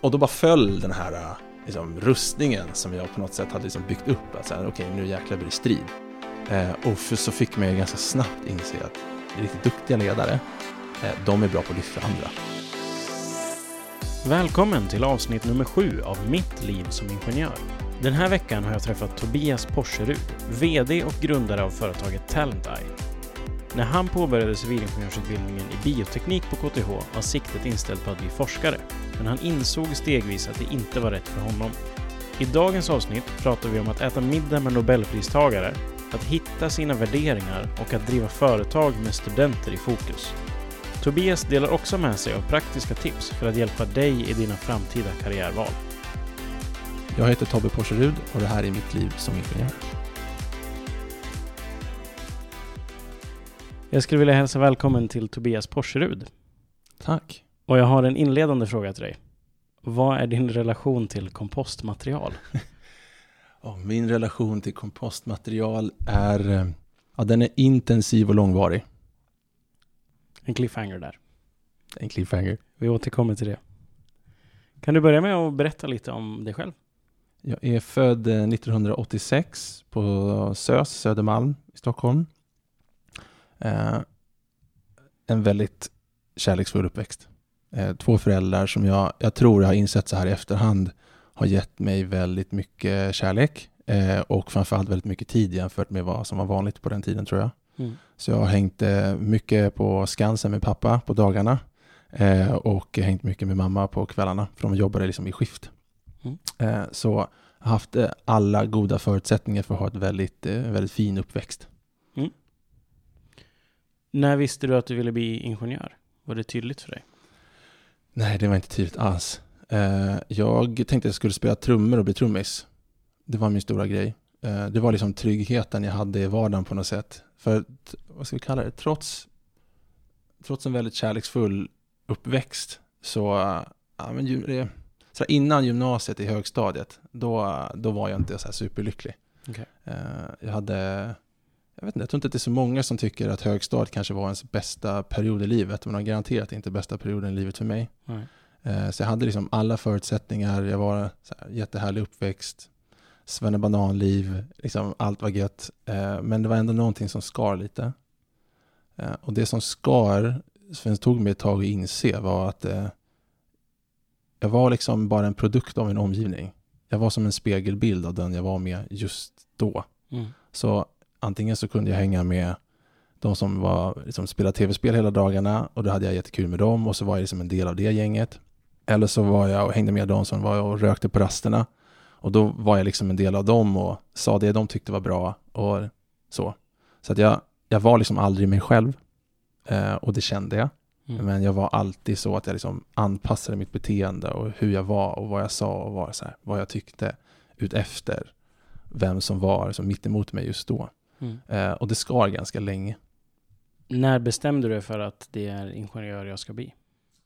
och då bara föll den här äh, liksom, rustningen som jag på något sätt hade liksom byggt upp. Att okej, okay, nu jäklar blir det strid. Eh, och för, så fick man ju ganska snabbt inse att riktigt duktiga ledare, eh, de är bra på att lyfta andra. Välkommen till avsnitt nummer sju av Mitt liv som ingenjör. Den här veckan har jag träffat Tobias Porserud, VD och grundare av företaget Talenteye. När han påbörjade civilingenjörsutbildningen i bioteknik på KTH var siktet inställt på att bli forskare, men han insåg stegvis att det inte var rätt för honom. I dagens avsnitt pratar vi om att äta middag med nobelpristagare, att hitta sina värderingar och att driva företag med studenter i fokus. Tobias delar också med sig av praktiska tips för att hjälpa dig i dina framtida karriärval. Jag heter Tobbe Porserud och det här är mitt liv som ingenjör. Jag skulle vilja hälsa välkommen till Tobias Porserud. Tack. Och jag har en inledande fråga till dig. Vad är din relation till kompostmaterial? oh, min relation till kompostmaterial är, eh, ja, den är intensiv och långvarig. En cliffhanger där. En cliffhanger. Vi återkommer till det. Kan du börja med att berätta lite om dig själv? Jag är född 1986 eh, på SÖS, Södermalm i Stockholm. Eh, en väldigt kärleksfull uppväxt. Eh, två föräldrar som jag, jag tror jag har insett så här i efterhand har gett mig väldigt mycket kärlek eh, och framförallt väldigt mycket tid jämfört med vad som var vanligt på den tiden tror jag. Mm. Så jag har hängt eh, mycket på Skansen med pappa på dagarna eh, och hängt mycket med mamma på kvällarna för de jobbade liksom i skift. Mm. Eh, så haft alla goda förutsättningar för att ha ett väldigt, väldigt fin uppväxt. Mm. När visste du att du ville bli ingenjör? Var det tydligt för dig? Nej, det var inte tydligt alls. Eh, jag tänkte att jag skulle spela trummor och bli trummis. Det var min stora grej. Eh, det var liksom tryggheten jag hade i vardagen på något sätt. För, vad ska vi kalla det, trots, trots en väldigt kärleksfull uppväxt så, ja, men det, så innan gymnasiet i högstadiet, då, då var jag inte så superlycklig. Okay. Eh, jag hade jag vet inte, jag tror inte att det är så många som tycker att högstadiet kanske var ens bästa period i livet, men har garanterat inte bästa perioden i livet för mig. Nej. Eh, så jag hade liksom alla förutsättningar, jag var så här, jättehärlig uppväxt, svennebananliv, liksom allt var gött. Eh, men det var ändå någonting som skar lite. Eh, och det som skar, som tog mig ett tag att inse, var att jag var liksom bara en produkt av en omgivning. Jag var som en spegelbild av den jag var med just då. Mm. Så antingen så kunde jag hänga med de som var, liksom, spelade tv-spel hela dagarna och då hade jag jättekul med dem och så var jag liksom en del av det gänget. Eller så var jag och hängde med de som var och rökte på rasterna och då var jag liksom en del av dem och sa det de tyckte var bra och så. Så att jag, jag var liksom aldrig mig själv eh, och det kände jag. Mm. Men jag var alltid så att jag liksom anpassade mitt beteende och hur jag var och vad jag sa och vad, så här, vad jag tyckte utefter vem som var liksom mitt emot mig just då. Mm. Eh, och det skar ganska länge. När bestämde du dig för att det är ingenjör jag ska bli?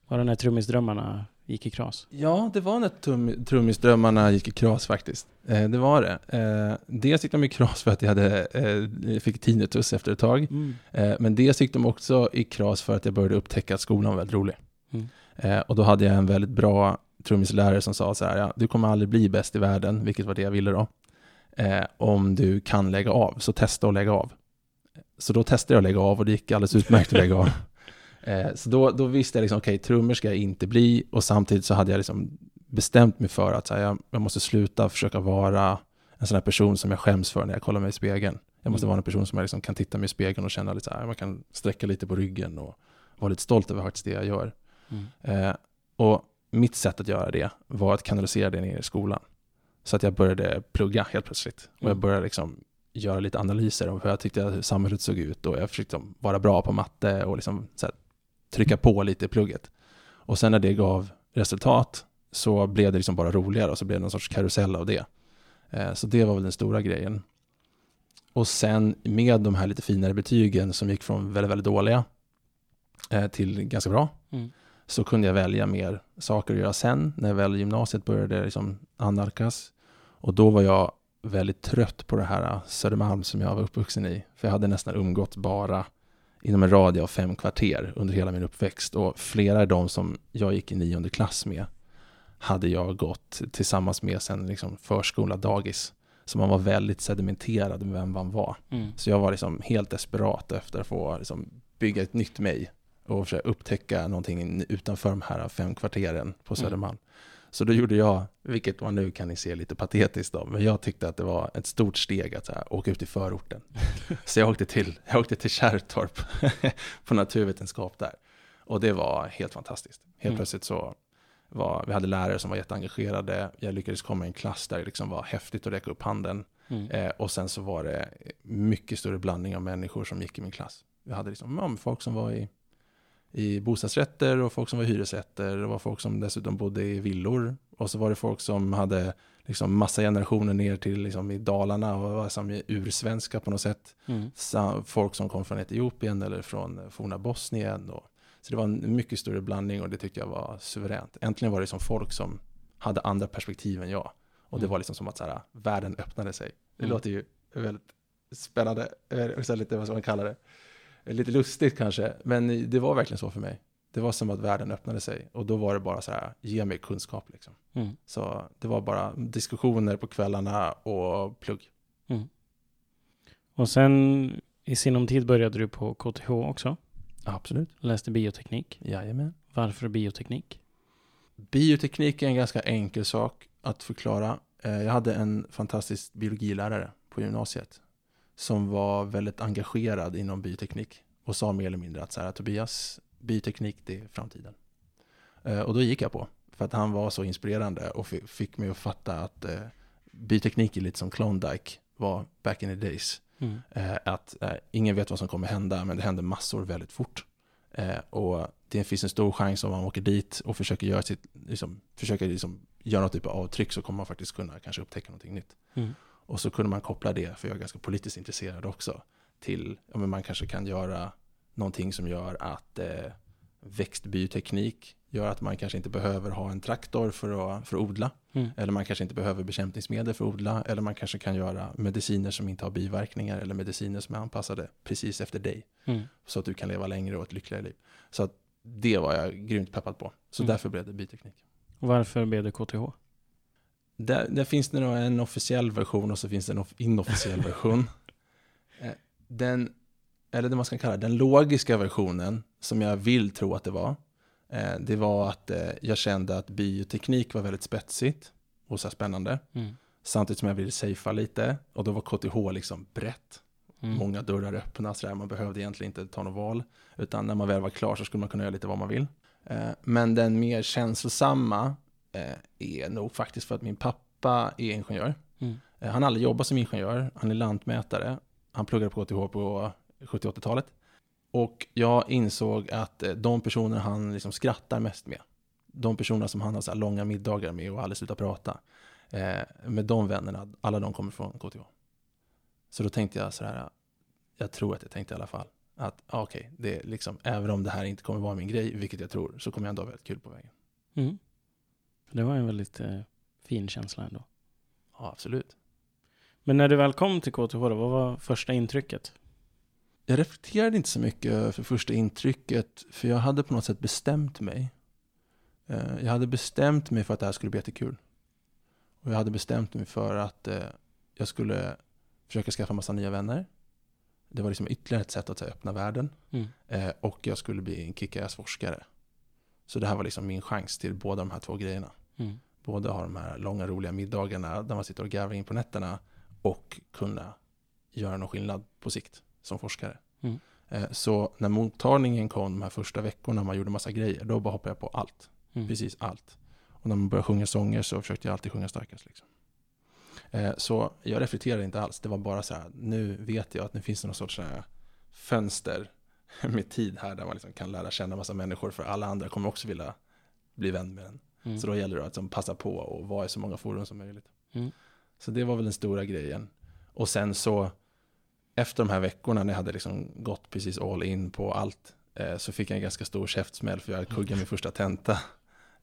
Var det när trummisdrömmarna gick i kras? Ja, det var när trummisdrömmarna gick i kras faktiskt. Eh, det var det. Eh, dels gick de i kras för att jag hade, eh, fick tinnitus efter ett tag. Mm. Eh, men dels gick de också i kras för att jag började upptäcka att skolan var väldigt rolig. Mm. Eh, och då hade jag en väldigt bra trummislärare som sa så här, ja, du kommer aldrig bli bäst i världen, vilket var det jag ville då eh, om du kan lägga av. Så testa att lägga av. Så då testade jag att lägga av och det gick alldeles utmärkt att lägga av. Eh, så då, då visste jag liksom, okej, okay, trummor ska jag inte bli och samtidigt så hade jag liksom bestämt mig för att här, jag, jag, måste sluta försöka vara en sån här person som jag skäms för när jag kollar mig i spegeln. Jag måste mm. vara en person som jag liksom kan titta mig i spegeln och känna lite så här, man kan sträcka lite på ryggen och vara lite stolt över faktiskt det jag gör. Mm. Eh, och mitt sätt att göra det var att kanalisera det ner i skolan. Så att jag började plugga helt plötsligt. Och jag mm. började liksom göra lite analyser om hur jag tyckte att samhället såg ut och jag försökte vara bra på matte och liksom här, trycka på lite i plugget. Och sen när det gav resultat så blev det liksom bara roligare och så blev det någon sorts karusell av det. Eh, så det var väl den stora grejen. Och sen med de här lite finare betygen som gick från väldigt, väldigt dåliga eh, till ganska bra, mm så kunde jag välja mer saker att göra sen, när väl gymnasiet började liksom annalkas. Och då var jag väldigt trött på det här Södermalm som jag var uppvuxen i. För jag hade nästan umgått bara inom en radie av fem kvarter under hela min uppväxt. Och flera av de som jag gick i nionde klass med hade jag gått tillsammans med sen liksom förskola, dagis. Så man var väldigt sedimenterad med vem man var. Mm. Så jag var liksom helt desperat efter att få liksom bygga ett nytt mig och försöka upptäcka någonting utanför de här fem kvarteren på Mm. Södermalm. Så då gjorde jag, vilket man nu kan ni se lite patetiskt då, men jag tyckte att det var ett stort steg att här, åka ut i förorten. Så jag åkte till, jag åkte till Kärrtorp på naturvetenskap där. Och det var helt fantastiskt. Helt Mm. plötsligt så var, vi hade lärare som var jätteengagerade. Jag lyckades komma i en klass där det liksom var häftigt att räcka upp handen. Mm. Eh, och sen så var det mycket större blandning av människor som gick i min klass. Vi hade liksom, ja, folk som var i, i bostadsrätter och folk som var i hyresrätter. Det var folk som dessutom bodde i villor. Och så var det folk som hade liksom massa generationer ner till liksom i Dalarna och var som ursvenska på något sätt. Mm. Folk som kom från Etiopien eller från forna Bosnien. Och, så det var en mycket större blandning och det tyckte jag var suveränt. Äntligen var det som folk som hade andra perspektiv än jag. Och det Mm. var liksom som att så här, världen öppnade sig. Det Mm. låter ju väldigt spännande, också lite vad man kalla det, lite lustigt kanske, men det var verkligen så för mig. Det var som att världen öppnade sig och då var det bara så här, ge mig kunskap liksom. Mm. Så det var bara diskussioner på kvällarna och plugg. Och sen i sinom tid började du på KTH också. Absolut. Läste bioteknik. Jajamän. Varför bioteknik? Bioteknik är en ganska enkel sak att förklara. Eh, Jag hade en fantastisk biologilärare på gymnasiet som var väldigt engagerad inom bioteknik och sa mer eller mindre att så här, Tobias, bioteknik det är framtiden. Eh, Och då gick jag på, för att han var så inspirerande och fi- fick mig att fatta att eh, bioteknik är lite som Klondike var back in the days. Mm. Eh, att ingen vet vad som kommer hända, men det händer massor väldigt fort. Och det finns en stor chans om man åker dit och försöker göra, sitt, liksom, försöker liksom göra något typ av avtryck så kommer man faktiskt kunna kanske upptäcka någonting nytt. Mm. Och så kunde man koppla det, för jag är ganska politiskt intresserad också, till, ja men man kanske kan göra någonting som gör att eh, växtbioteknik gör att man kanske inte behöver ha en traktor för att, för att odla. Mm. Eller man kanske inte behöver bekämpningsmedel för att odla. Eller man kanske kan göra mediciner som inte har biverkningar. Eller mediciner som är anpassade precis efter dig. Mm. Så att du kan leva längre och ett lyckligare liv. Så att det var jag grymt peppad på. Så Mm. därför blev det bioteknik. Varför blev det KTH? Där, där finns det nog en officiell version och så finns det en off- inofficiell version. Eh, Den, eller det man ska kalla den logiska versionen, som jag vill tro att det var, eh, det var att eh, jag kände att bioteknik var väldigt spetsigt och så spännande. Mm. Samtidigt som jag ville safea lite och då var KTH liksom brett. Mm. Många dörrar öppna, så där. man behövde egentligen inte ta något val. Utan när man väl var klar så skulle man kunna göra lite vad man vill. Men den mer känslosamma är nog faktiskt för att min pappa är ingenjör. Mm. Eh, Han har aldrig jobbat som ingenjör, han är lantmätare. Han pluggade på KTH på 70-80-talet. Och jag insåg att eh, de personer han liksom skrattar mest med, de personer som han har så långa middagar med och aldrig slutar prata, eh, med de vännerna, alla de kommer från KTH. Så då tänkte jag så här, jag tror att jag tänkte i alla fall, att ah, okej, det är liksom, även om det här inte kommer vara min grej, vilket jag tror, så kommer jag ändå ha väldigt kul på vägen. Mm. Det var en väldigt eh, fin känsla ändå. Ja, absolut. Men när du väl kom till KTH då, vad var första intrycket? Jag reflekterade inte så mycket för första intrycket, för jag hade på något sätt bestämt mig. Eh, Jag hade bestämt mig för att det här skulle bli jättekul. Och jag hade bestämt mig för att eh, jag skulle försöka skaffa massa nya vänner. Det var liksom ytterligare ett sätt att här, öppna världen. Mm. Eh, Och jag skulle bli en kickass forskare. Så det här var liksom min chans till båda de här två grejerna. Mm. Både ha de här långa roliga middagarna där man sitter och garvar in på nätterna och kunna göra någon skillnad på sikt som forskare. Mm. Eh, Så när mottagningen kom de här första veckorna man gjorde massa grejer, då bara hoppade jag på allt. Mm. Precis allt. Och när man började sjunga sånger så försökte jag alltid sjunga starkast. Liksom. Eh, Så jag reflekterade inte alls. Det var bara så här, nu vet jag att nu finns det någon sorts här fönster med tid här där man liksom kan lära känna massa människor för alla andra kommer också vilja bli vän med en. Mm. Så då gäller det att liksom passa på och vara i så många forum som möjligt. Mm. Så det var väl den stora grejen. Och sen så, efter de här veckorna när jag hade liksom gått precis all in på allt, eh, så fick jag en ganska stor käftsmäll för jag hade kuggat min första tenta.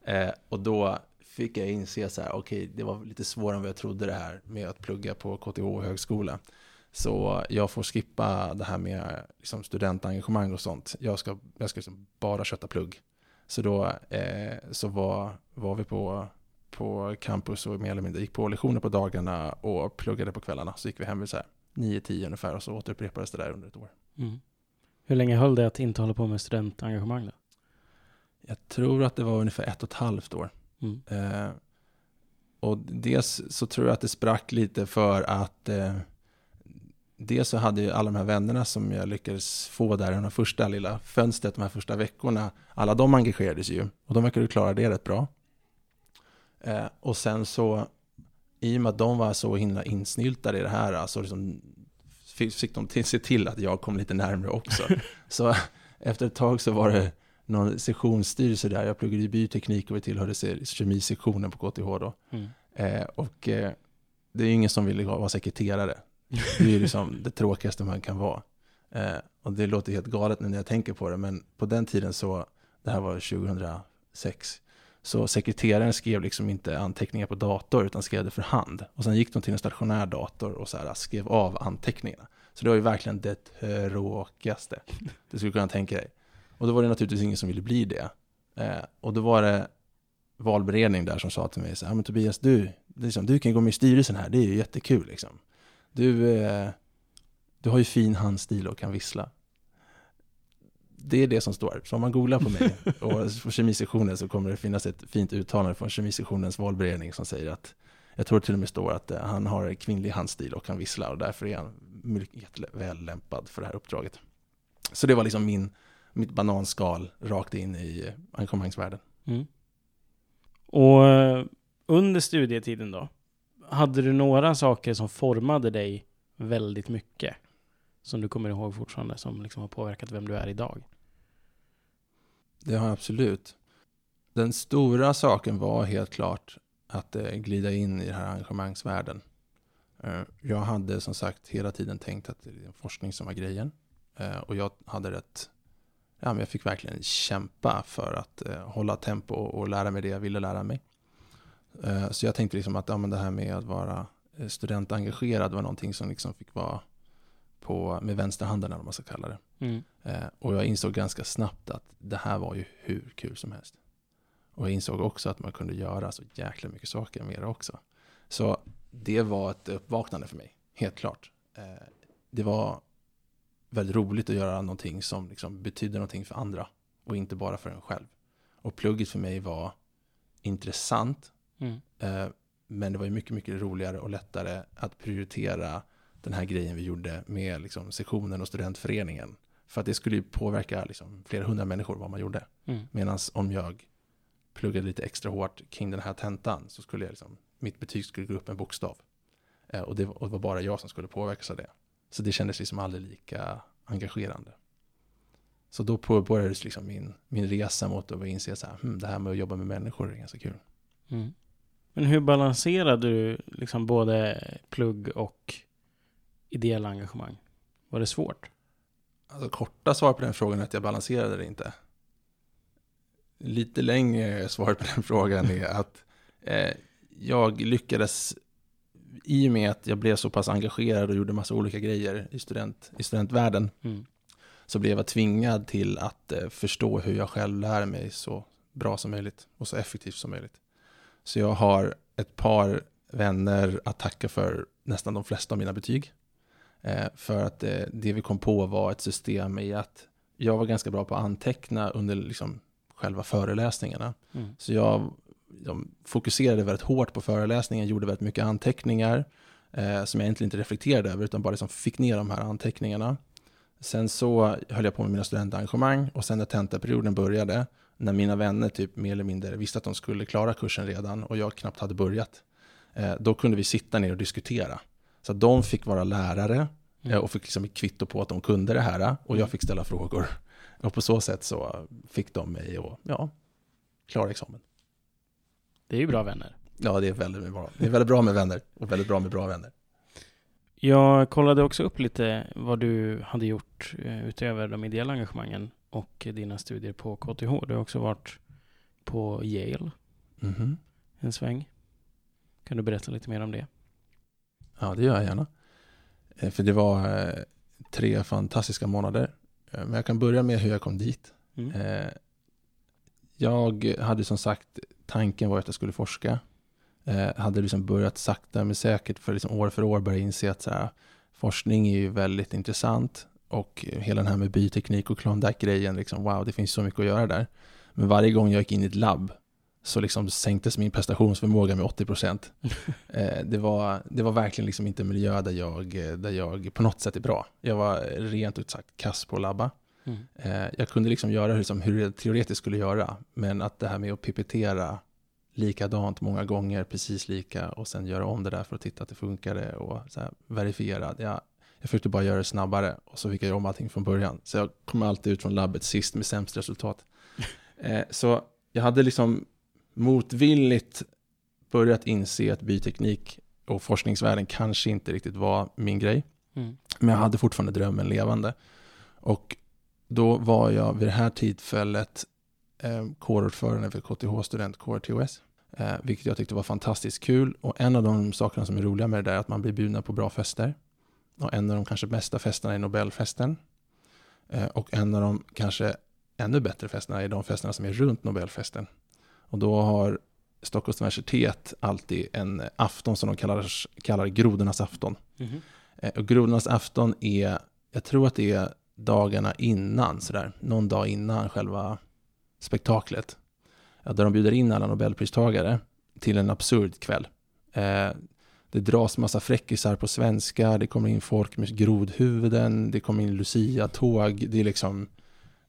Eh, och då fick jag inse så här, okej, det var lite svårare än vad jag trodde det här med att plugga på KTH högskola. Så jag får skippa det här med liksom studentengagemang och sånt. Jag ska, jag ska liksom bara kötta plugg. Så då eh, så var, var vi på på campus och mer eller mindre gick på lektioner på dagarna och pluggade på kvällarna. Så gick vi hem vid så här 9-10 ungefär och så återupprepades det där under ett år. Mm. Hur länge höll det att inte hålla på med studentengagemang då? Jag tror att det var ungefär ett och ett halvt år. Mm. Eh, och dels så tror jag att det sprack lite för att eh, dels så hade ju alla de här vännerna som jag lyckades få där i de första lilla fönstret, de här första veckorna, alla de engagerades ju och de verkade klara det rätt bra. Eh, och sen så, i och med att de var så himla insnyltade i det här, alltså liksom, fick, de till, se till att jag kom lite närmare också. så efter ett tag så var det någon sektionsstyrelse där. Jag pluggade i bioteknik och vi tillhörde kemisektionen på KTH då. Mm. Eh, och eh, det är ingen som vill vara sekreterare. Det är ju liksom det tråkigaste man kan vara. Eh, och det låter helt galet nu när jag tänker på det, men på den tiden så, det här var 2006, så sekreteraren skrev liksom inte anteckningar på dator utan skrev det för hand. Och sen gick de till en stationär dator och så här skrev av anteckningarna. Så det var ju verkligen det tråkigaste du skulle kunna tänka dig. Och då var det naturligtvis ingen som ville bli det. Eh, och då var det valberedning där som sa till mig så här, men Tobias, du, liksom, du kan gå med i styrelsen här, det är ju jättekul liksom. Du, eh, du har ju fin handstil och kan vissla. Det är det som står. Så om man googlar på mig och på kemisektionen så kommer det finnas ett fint uttalande från kemisektionens valberedning som säger att jag tror till och med står att eh, han har kvinnlig handstil och kan vissla och därför är han mycket väl lämpad för det här uppdraget. Så det var liksom min, mitt bananskal rakt in i eh, engagemangsvärlden. Mm. Och eh, under studietiden då? Hade du några saker som formade dig väldigt mycket? Som du kommer ihåg fortfarande, som liksom har påverkat vem du är idag? Det har jag absolut. Den stora saken var helt klart att eh, glida in i den här engagemangsvärlden. Eh, jag hade som sagt hela tiden tänkt att det är forskning som var grejen. Eh, och jag hade rätt, ja men jag fick verkligen kämpa för att hålla tempo och lära mig det jag ville lära mig. Eh, så jag tänkte liksom att ja, men det här med att vara eh, studentengagerad var någonting som liksom fick vara på, med vänsterhanden eller vad man ska kalla det. Mm. Eh, och jag insåg ganska snabbt att det här var ju hur kul som helst. Och jag insåg också att man kunde göra så jäkla mycket saker med det också. Så det var ett uppvaknande för mig, helt klart. Det var väldigt roligt att göra någonting som liksom betyder någonting för andra och inte bara för en själv. Och plugget för mig var intressant, Mm. eh, men det var ju mycket, mycket roligare och lättare att prioritera den här grejen vi gjorde med liksom, sektionen och studentföreningen. För att det skulle ju påverka liksom, flera hundra människor vad man gjorde. Mm. Medan om jag pluggade lite extra hårt kring den här tentan så skulle jag liksom, mitt betyg skulle gå upp en bokstav. Eh, och, det, var- och det var bara jag som skulle påverkas av det. Så det kändes liksom aldrig lika engagerande. Så då påbörjades liksom min, min resa mot att inse så här, hm, det här med att jobba med människor är ganska kul. Mm. Men hur balanserade du liksom både plugg och ideella engagemang? Var det svårt? Alltså korta svar på den frågan är att jag balanserade det inte. Lite längre svar på den frågan är att eh, jag lyckades, i och med att jag blev så pass engagerad och gjorde massa olika grejer i, student, i studentvärlden, Mm. så blev jag tvingad till att eh, förstå hur jag själv lär mig så bra som möjligt och så effektivt som möjligt. Så jag har ett par vänner att tacka för nästan de flesta av mina betyg. Eh, för att eh, det vi kom på var ett system i att jag var ganska bra på att anteckna under liksom själva föreläsningarna. Mm. Så jag de fokuserade väldigt hårt på föreläsningen, gjorde väldigt mycket anteckningar eh, som jag egentligen inte reflekterade över utan bara liksom fick ner de här anteckningarna. Sen så höll jag på med mina studentengagemang och sen när tentaperioden började, när mina vänner typ mer eller mindre visste att de skulle klara kursen redan och jag knappt hade börjat, eh, då kunde vi sitta ner och diskutera. Så de fick vara lärare Mm. eh, och fick liksom ett kvitto på att de kunde det här och Mm. jag fick ställa frågor. Och på så sätt så fick de mig att, ja, klara examen. Det är ju bra vänner. Ja, det är väldigt bra. Det är väldigt bra med vänner och väldigt bra med bra vänner. Jag kollade också upp lite vad du hade gjort eh, utöver de ideella engagemangen och dina studier på KTH. Du har också varit på Yale Mhm. en sväng. Kan du berätta lite mer om det? Ja, det gör jag gärna. Eh, För det var eh, tre fantastiska månader. Eh, Men jag kan börja med hur jag kom dit. Mm. Jag hade som sagt, tanken var att jag skulle forska. Eh, hade liksom börjat sakta men säkert för liksom år för år börjat inse att här, forskning är ju väldigt intressant och hela den här med byteknik och Klondike-grejen, liksom, wow, det finns så mycket att göra där. Men varje gång jag gick in i ett labb så liksom sänktes min prestationsförmåga med 80 procent. eh, det, var, det var verkligen liksom inte en miljö där jag, där jag på något sätt är bra. Jag var rent ut sagt kass på att labba. Mm. Eh, jag kunde liksom göra liksom hur det teoretiskt skulle göra, men att det här med att pipetera likadant många gånger, precis lika och sen göra om det där för att titta att det funkade och så här, verifiera. Jag, jag försökte bara göra det snabbare och så fick jag göra om allting från början. Så jag kom alltid ut från labbet sist med sämst resultat. Eh, så jag hade liksom motvilligt börjat inse att byteknik och forskningsvärlden kanske inte riktigt var min grej. Mm. Men jag hade fortfarande drömmen levande. Och då var jag vid det här tillfället eh, kårordförande för KTH Core TOS. Eh, vilket jag tyckte var fantastiskt kul. Och en av de sakerna som är roliga med det där är att man blir bjudna på bra fester. Och en av de kanske bästa festerna är Nobelfesten. Eh, och en av de kanske ännu bättre festerna är de festerna som är runt Nobelfesten. Och då har Stockholms universitet alltid en afton som de kallar, kallar grodornas afton. Mm. Och grodornas afton är, jag tror att det är dagarna innan, sådär, någon dag innan själva spektaklet. Där de bjuder in alla nobelpristagare till en absurd kväll. Det dras massa fräckisar på svenska, det kommer in folk med grodhuvuden, det kommer in Lucia-tåg, det är liksom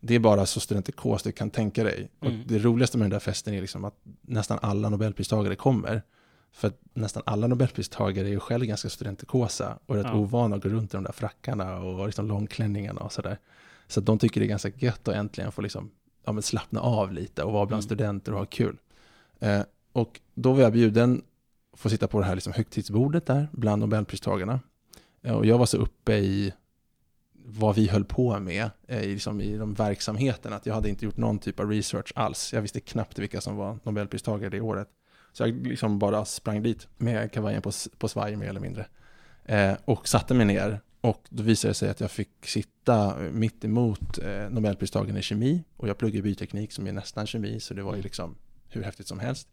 det är bara så studentikos du kan tänka dig. Mm. Och det roligaste med den där festen är liksom att nästan alla nobelpristagare kommer. För att nästan alla nobelpristagare är ju själv ganska studentikosa och rätt ja. ovana att gå runt i de där frackarna och liksom långklänningarna och sådär. Så att de tycker det är ganska gött att äntligen få liksom, ja, slappna av lite och vara bland mm. studenter och ha kul. Eh, och då var jag bjuden få sitta på det här liksom högtidsbordet där bland nobelpristagarna. Eh, och jag var så uppe i vad vi höll på med eh, liksom i de verksamheterna. Att jag hade inte gjort någon typ av research alls. Jag visste knappt vilka som var Nobelpristagare det året. Så jag liksom bara sprang dit med kavajen på, på svaj mer eller mindre. Eh, och satte mig ner. Och då visade det sig att jag fick sitta mitt emot eh, Nobelpristagaren i kemi. Och jag pluggar bioteknik som är nästan kemi, så det var ju liksom hur häftigt som helst.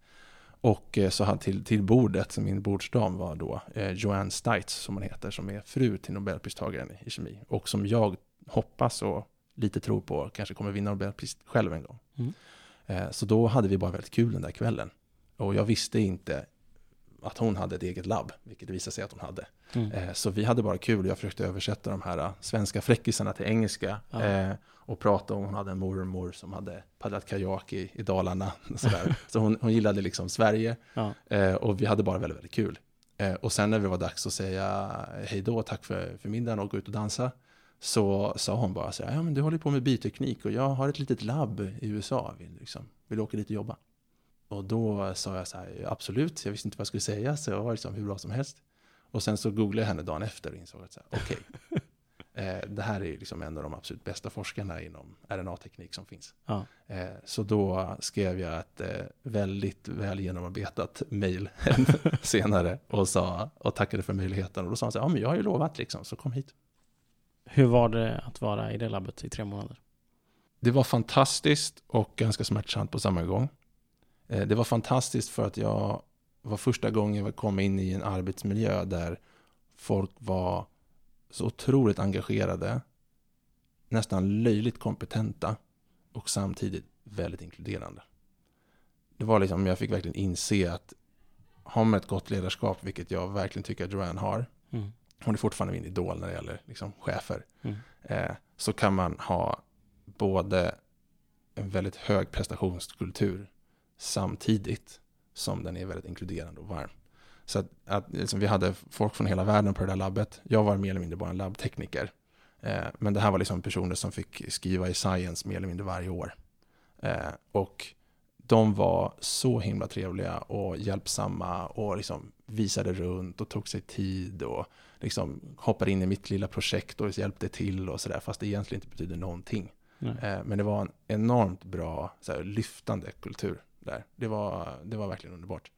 Och eh, så hade till, till bordet, min bordsdam var då eh, Joanne Stites som hon heter, som är fru till Nobelpristagaren i kemi. Och som jag hoppas och lite tror på kanske kommer vinna Nobelpris själv en gång. Mm. Eh, så då hade vi bara väldigt kul den där kvällen. Och jag visste inte att hon hade ett eget labb, vilket det visade sig att hon hade. Mm. Eh, så vi hade bara kul. Jag försökte översätta de här eh, svenska fräckisarna till engelska. Ja. Eh, och prata om hon hade en mormor som hade paddlat kajak i, i Dalarna. Sådär. så hon, hon gillade liksom Sverige. Ja. och vi hade bara väldigt, väldigt kul. och sen när det var dags att säga hej då, tack för, för middagen och gå ut och dansa. Så sa hon bara så här, ja men du håller på med byteknik och jag har ett litet labb i USA. Vill, liksom, vill åka dit och jobba? Och då sa jag så här, absolut, jag visste inte vad jag skulle säga, så jag var liksom hur bra som helst. Och sen så googlade jag henne dagen efter och insåg att okej, okay, eh, det här är liksom en av de absolut bästa forskarna inom RNA-teknik som finns. Ja. Eh, så då skrev jag ett eh, väldigt väl genomarbetat mejl senare och, sa, och tackade för möjligheten. Och då sa han så här, ja men jag har ju lovat liksom, så kom hit. Hur var det att vara i det labbet i tre månader? Det var fantastiskt och ganska smärtsamt på samma gång. Eh, det var fantastiskt för att jag var första gången jag kom in i en arbetsmiljö där folk var så otroligt engagerade, nästan löjligt kompetenta och samtidigt väldigt inkluderande. Det var liksom, jag fick verkligen inse att har man ett gott ledarskap, vilket jag verkligen tycker att Joanne har, mm. hon är fortfarande min idol när det gäller liksom, chefer, mm. eh, så kan man ha både en väldigt hög prestationskultur samtidigt som den är väldigt inkluderande och varm. Så att, att liksom, vi hade folk från hela världen på det där labbet. Jag var mer eller mindre bara en labbtekniker. Eh, men det här var liksom personer som fick skriva i science mer eller mindre varje år. Eh, och de var så himla trevliga och hjälpsamma och liksom visade runt och tog sig tid och liksom hoppade in i mitt lilla projekt och hjälpte till och sådär, fast det egentligen inte betyder någonting. Eh, men det var en enormt bra, här, lyftande kultur där. Det var, det var verkligen underbart.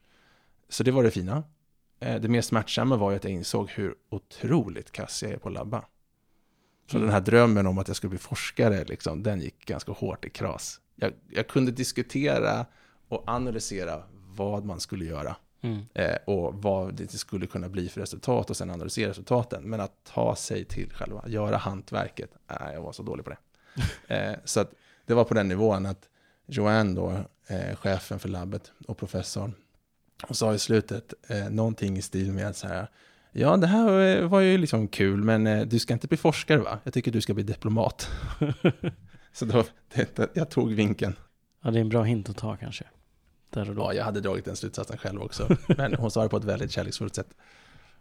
Så det var det fina. Eh, det mer smärtsamma var ju att jag insåg hur otroligt kass jag är på att labba. Så mm. den här drömmen om att jag skulle bli forskare, liksom, den gick ganska hårt i kras. Jag, jag kunde diskutera och analysera vad man skulle göra. Mm. eh, och vad det skulle kunna bli för resultat och sen analysera resultaten. Men att ta sig till själva, göra hantverket, nej, jag var så dålig på det. eh, så att det var på den nivån att Joanne då, eh, chefen för labbet och professorn, och sa i slutet eh, någonting i stil med så här, ja det här eh, var ju liksom kul, men eh, du ska inte bli forskare va? Jag tycker du ska bli diplomat. så då, det, jag tog vinken. Ja, det är en bra hint att ta kanske. Där och då. Ja, jag hade dragit den slutsatsen själv också. Men hon sa det på ett väldigt kärleksfullt sätt.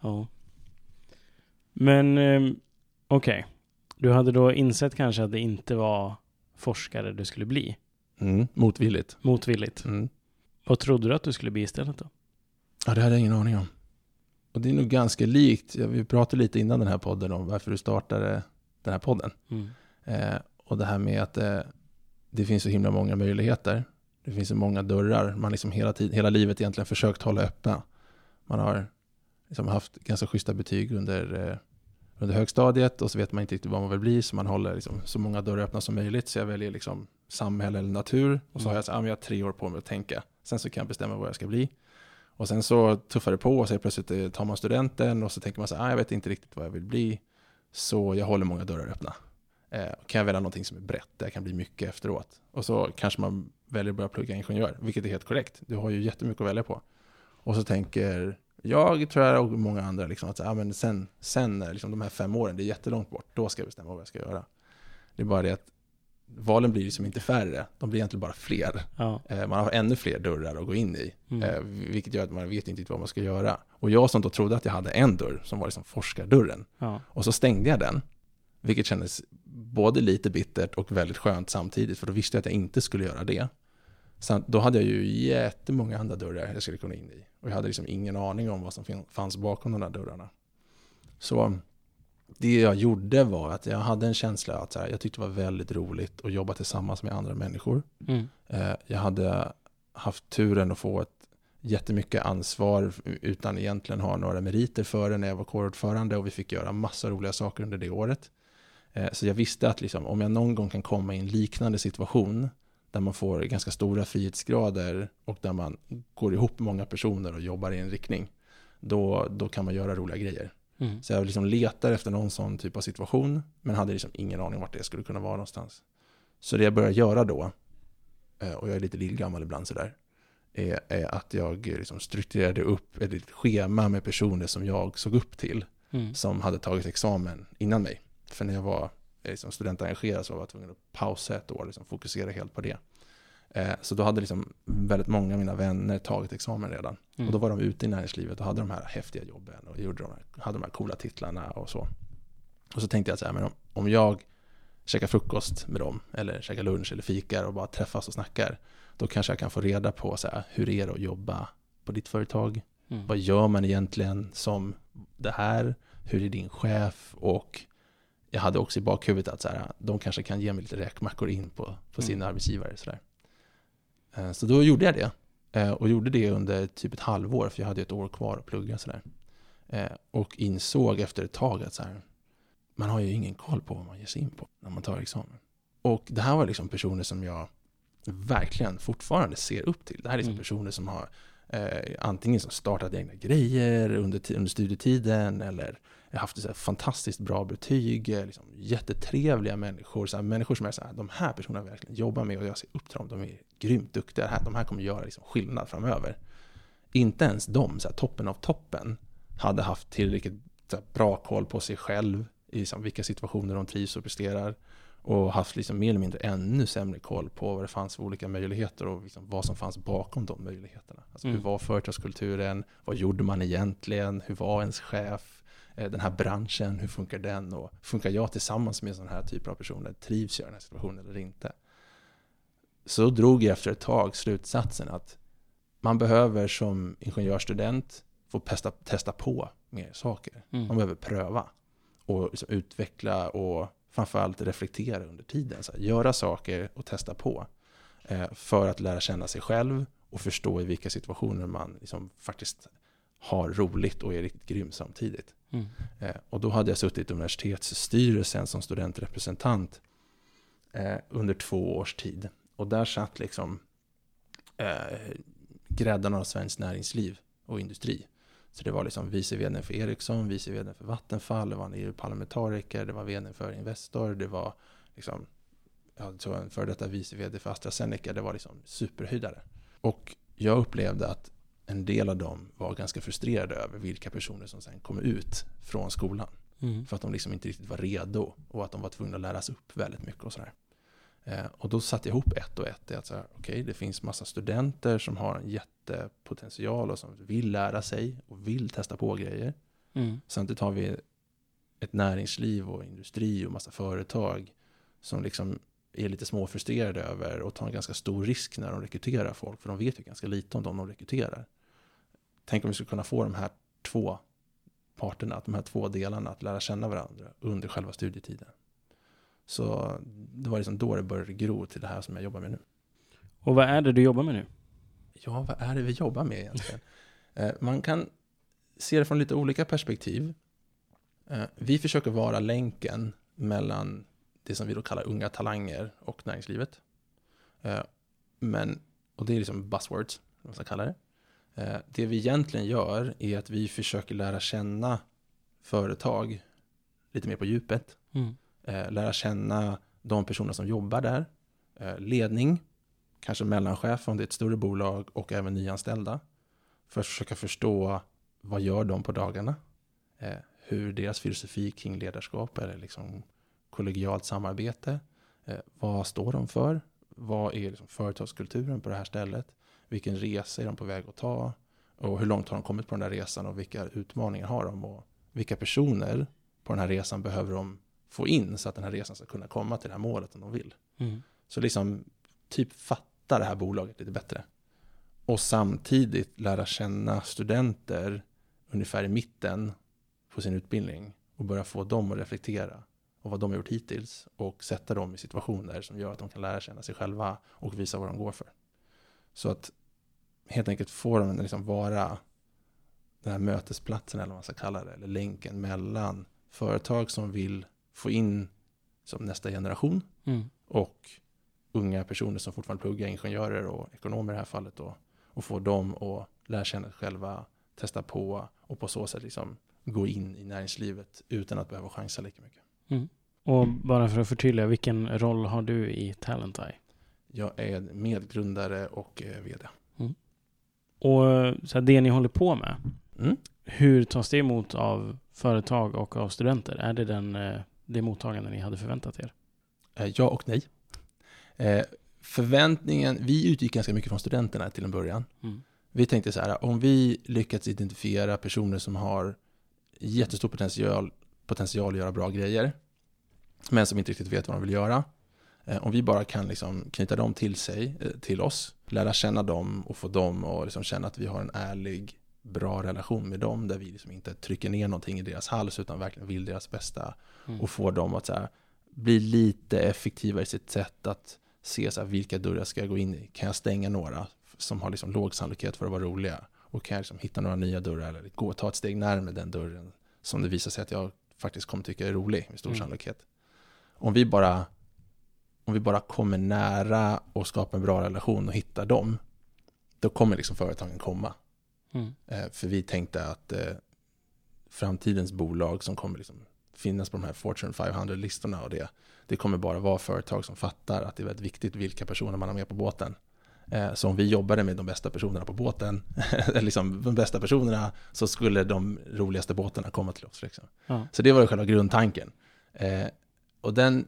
Ja. Men eh, okej, du hade då insett kanske att det inte var forskare du skulle bli. Mm, motvilligt. Motvilligt. Mm. Vad trodde du att du skulle bli istället då? Ja, det hade jag ingen aning om. Och det är nog ganska likt, ja, vi pratade lite innan den här podden om varför du startade den här podden. Mm. Eh, och det här med att eh, det finns så himla många möjligheter. Det finns så många dörrar. Man liksom hela, tid, hela livet egentligen försökt hålla öppna. Man har liksom haft ganska schyssta betyg under, eh, under högstadiet och så vet man inte riktigt vad man vill bli så man håller liksom så många dörrar öppna som möjligt. Så jag väljer liksom samhälle eller natur och så har jag, så, ah, jag har tre år på mig att tänka. Sen så kan jag bestämma vad jag ska bli. Och sen så tuffar det på och så plötsligt eh, tar man studenten och så tänker man så här, ah, jag vet inte riktigt vad jag vill bli. Så jag håller många dörrar öppna. Eh, kan jag välja någonting som är brett, där jag kan bli mycket efteråt. Och så kanske man väljer att börja plugga ingenjör, vilket är helt korrekt. Du har ju jättemycket att välja på. Och så tänker jag, tror jag och många andra, liksom, att så, ah, men sen, sen liksom, de här fem åren, det är jättelångt bort, då ska jag bestämma vad jag ska göra. Det är bara det att valen blir liksom inte färre, de blir egentligen bara fler. Ja. Eh, man har ännu fler dörrar att gå in i, Mm. eh, vilket gör att man vet inte vad man ska göra. Och jag som då trodde att jag hade en dörr, som var liksom forskardörren, ja. och så stängde jag den, vilket kändes både lite bittert och väldigt skönt samtidigt, för då visste jag att jag inte skulle göra det. Så då hade jag ju jättemånga andra dörrar jag skulle kunna in i. Och jag hade liksom ingen aning om vad som fanns bakom de där dörrarna. Så det jag gjorde var att jag hade en känsla att här, jag tyckte det var väldigt roligt att jobba tillsammans med andra människor. Mm. Eh, Jag hade haft turen att få ett jättemycket ansvar utan egentligen ha några meriter för det när jag var kårordförande och vi fick göra massa roliga saker under det året. Eh, Så jag visste att liksom, om jag någon gång kan komma i en liknande situation där man får ganska stora frihetsgrader och där man går ihop många personer och jobbar i en riktning, då, då kan man göra roliga grejer. Mm. Så jag liksom letar efter någon sån typ av situation, men hade liksom ingen aning om vart det skulle kunna vara någonstans. Så det jag började göra då, eh, och jag är lite lillgammal ibland sådär, är, är att jag liksom strukturerade upp ett litet schema med personer som jag såg upp till, Mm. som hade tagit examen innan mig. För när jag var eh, liksom studentengagerad så var jag tvungen att pausa ett år och liksom fokusera helt på det. Eh, Så då hade liksom väldigt många av mina vänner tagit examen redan. Mm. Och då var de ute i näringslivet och hade de här häftiga jobben och gjorde de här, hade de här coola titlarna och så. Och så tänkte jag så här, men om, om jag käkar frukost med dem eller käkar lunch eller fikar och bara träffas och snackar, då kanske jag kan få reda på så här, hur är det att jobba på ditt företag? Mm. Vad gör man egentligen som det här? Hur är din chef? Och jag hade också i bakhuvudet att så här, de kanske kan ge mig lite räkmackor in på, på sin Mm. arbetsgivare. Så, där. Eh, så då gjorde jag det. Eh, Och gjorde det under typ ett halvår, för jag hade ett år kvar att plugga. Så där. Eh, Och insåg efter ett tag att så här, man har ju ingen koll på vad man ger sig in på när man tar examen. Och det här var liksom personer som jag verkligen fortfarande ser upp till. Det här är liksom Mm. personer som har eh, antingen som startat egna grejer under, under studietiden eller haft så fantastiskt bra betyg, liksom jättetrevliga människor, så här, människor som är så här, de här personerna verkligen jobba med och jag ser upp till dem, de är grymt duktiga, här, de här kommer göra liksom skillnad framöver. Inte ens de, så här, toppen av toppen, hade haft tillräckligt här, bra koll på sig själv, i liksom, vilka situationer de trivs och presterar och haft liksom mer eller mindre ännu sämre koll på vad det fanns för olika möjligheter och liksom vad som fanns bakom de möjligheterna. Alltså Mm. hur var företagskulturen? Vad gjorde man egentligen? Hur var ens chef? Eh, Den här branschen, hur funkar den? Och funkar jag tillsammans med sådana här typer av personer? Trivs jag i den här situationen eller inte? Så drog jag efter ett tag slutsatsen att man behöver som ingenjörsstudent få testa, testa på mer saker. Man Mm. behöver pröva och liksom utveckla och framförallt reflektera under tiden. Så här, göra saker och testa på eh, för att lära känna sig själv och förstå i vilka situationer man liksom faktiskt har roligt och är riktigt grym samtidigt. Mm. Eh, och då hade jag suttit i universitetsstyrelsen som studentrepresentant eh, under två års tid. Och där satt liksom eh, gräddarna av svenskt näringsliv och industri. Så det var liksom vice vd för Ericsson, vice vd för Vattenfall, det var en EU-parlamentariker, det var vd för Investor, det var liksom, jag tror en före detta vice vd för AstraZeneca, det var liksom superhöjdare. Och jag upplevde att en del av dem var ganska frustrerade över vilka personer som sen kom ut från skolan. Mm. För att de liksom inte riktigt var redo och att de var tvungna att läras upp väldigt mycket och sådär. Eh, och då satte jag ihop ett och ett. Det, att okay, det finns massa studenter som har en jättepotential och som vill lära sig och vill testa på grejer. Mm. Samtidigt har vi ett näringsliv och industri och massa företag som liksom är lite småfrustrerade över och tar en ganska stor risk när de rekryterar folk. För de vet ju ganska lite om de de rekryterar. Tänk om vi skulle kunna få de här två parterna, de här två delarna att lära känna varandra under själva studietiden. Så det var liksom då det började gro till det här som jag jobbar med nu. Och vad är det du jobbar med nu? Ja, vad är det vi jobbar med egentligen? Eh, man kan se det från lite olika perspektiv. Eh, vi försöker vara länken mellan det som vi då kallar unga talanger och näringslivet. Eh, men, och det är liksom buzzwords, vad man ska kalla det. Det vi egentligen gör är att vi försöker lära känna företag lite mer på djupet. Mm Eh, lära känna de personer som jobbar där, eh, ledning, kanske mellanchef om det är ett större bolag och även nyanställda. För att försöka förstå vad gör de på dagarna? Eh, hur deras filosofi kring ledarskap eller liksom kollegialt samarbete. Vad står de för? Vad är liksom företagskulturen på det här stället? Vilken resa är de på väg att ta? Och hur långt har de kommit på den där resan och vilka utmaningar har de? Och vilka personer på den här resan behöver de få in så att den här resan ska kunna komma till det här målet om de vill. Mm. Så liksom typ fatta det här bolaget lite bättre. Och samtidigt lära känna studenter ungefär i mitten på sin utbildning och börja få dem att reflektera och vad de har gjort hittills och sätta dem i situationer som gör att de kan lära känna sig själva och visa vad de går för. Så att helt enkelt få dem att liksom vara den här mötesplatsen eller vad man ska kalla det, eller länken mellan företag som vill få in som nästa generation mm. och unga personer som fortfarande pluggar, ingenjörer och ekonomer i det här fallet då, och få dem att lära känna själva, testa på och på så sätt liksom gå in i näringslivet utan att behöva chansa lika mycket. Mm. Och bara för att förtydliga, vilken roll har du i Talentai? Jag är medgrundare och eh, vd. Mm. Och så det ni håller på med, mm. hur tas det emot av företag och av studenter? Är det den eh, det mottagande ni hade förväntat er? Eh, ja och nej. Eh, förväntningen, vi utgick ganska mycket från studenterna till en början. Mm. Vi tänkte så här, om vi lyckats identifiera personer som har jättestor potential, potential att göra bra grejer, men som inte riktigt vet vad de vill göra. Eh, om vi bara kan liksom knyta dem till sig, till oss, lära känna dem och få dem att liksom känna att vi har en ärlig bra relation med dem där vi liksom inte trycker ner någonting i deras hals utan verkligen vill deras bästa mm. och får dem att så här, bli lite effektivare i sitt sätt att se så här, vilka dörrar ska jag gå in i. Kan jag stänga några som har liksom låg sannolikhet för att vara roliga och kan jag liksom hitta några nya dörrar eller gå och ta ett steg närmare den dörren som det visar sig att jag faktiskt kommer tycka är rolig med stor mm. sannolikhet. Om vi bara om vi bara kommer nära och skapar en bra relation och hittar dem, då kommer liksom företagen komma. Mm. Eh, för vi tänkte att eh, framtidens bolag som kommer liksom finnas på de här Fortune 500-listorna och det, det kommer bara vara företag som fattar att det är väldigt viktigt vilka personer man har med på båten. Eh, så om vi jobbade med de bästa personerna på båten, eller liksom de bästa personerna, så skulle de roligaste båtarna komma till oss. Liksom. Ja. Så det var själva grundtanken. Och den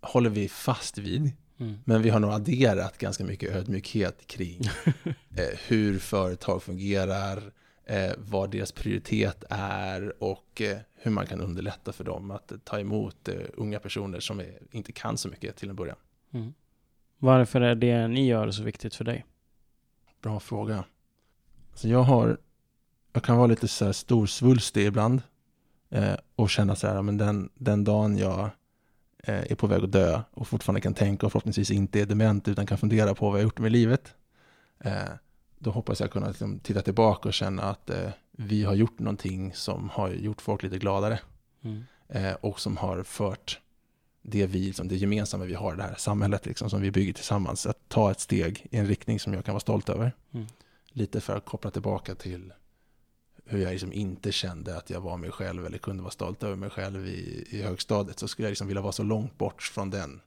håller vi fast vid. Mm. Men vi har nog adderat ganska mycket ödmjukhet kring eh, hur företag fungerar, eh, vad deras prioritet är och eh, hur man kan underlätta för dem att ta emot eh, unga personer som är, inte kan så mycket till en början. Mm. Varför är det ni gör så viktigt för dig? Bra fråga. Så jag har, jag kan vara lite så här storsvulstig ibland eh, och känna så här, men den, den dagen jag är på väg att dö och fortfarande kan tänka och förhoppningsvis inte är dement utan kan fundera på vad jag gjort med livet. Eh, då hoppas jag kunna liksom titta tillbaka och känna att eh, vi har gjort någonting som har gjort folk lite gladare. Mm. Och som har fört det, vi, liksom det gemensamma vi har i det här samhället liksom, som vi bygger tillsammans. Att ta ett steg i en riktning som jag kan vara stolt över. Mm. Lite för att koppla tillbaka till hur jag liksom inte kände att jag var mig själv eller kunde vara stolt över mig själv i, i högstadiet så skulle jag liksom vilja vara så långt bort från den,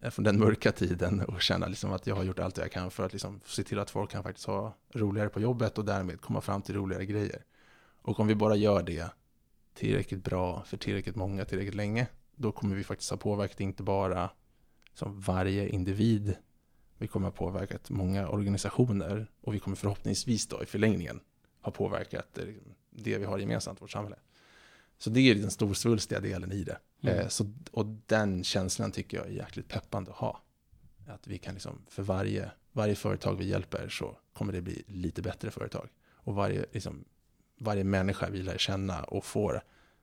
eh, från den mörka tiden och känna liksom att jag har gjort allt jag kan för att liksom se till att folk kan faktiskt ha roligare på jobbet och därmed komma fram till roligare grejer. Och om vi bara gör det tillräckligt bra för tillräckligt många tillräckligt länge, då kommer vi faktiskt ha påverkat inte bara som varje individ, vi kommer ha påverkat många organisationer och vi kommer förhoppningsvis då i förlängningen ha påverkat det vi har gemensamt vårt samhälle. Så det är den storsvulstiga delen i det. Mm. Eh, så, och den känslan tycker jag är jäkligt peppande att ha. Att vi kan liksom, för varje, varje företag vi hjälper så kommer det bli lite bättre företag. Och varje, liksom, varje människa vi lär känna och får,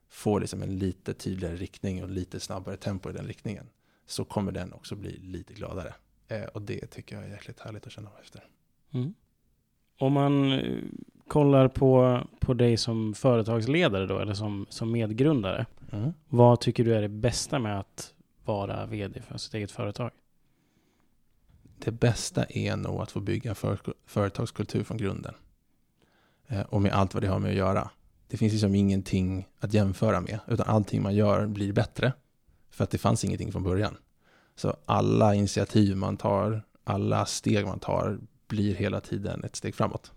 får liksom en lite tydligare riktning och lite snabbare tempo i den riktningen så kommer den också bli lite gladare. Eh, och det tycker jag är jäkligt härligt att känna efter. Mm. Om man eh, kollar på, på dig som företagsledare då, eller som, som medgrundare. Mm. Vad tycker du är det bästa med att vara vd för sitt eget företag? Det bästa är nog att få bygga för, företagskultur från grunden. Eh, och med allt vad det har med att göra. Det finns liksom ingenting att jämföra med, utan allting man gör blir bättre. För att det fanns ingenting från början. Så alla initiativ man tar, alla steg man tar blir hela tiden ett steg framåt.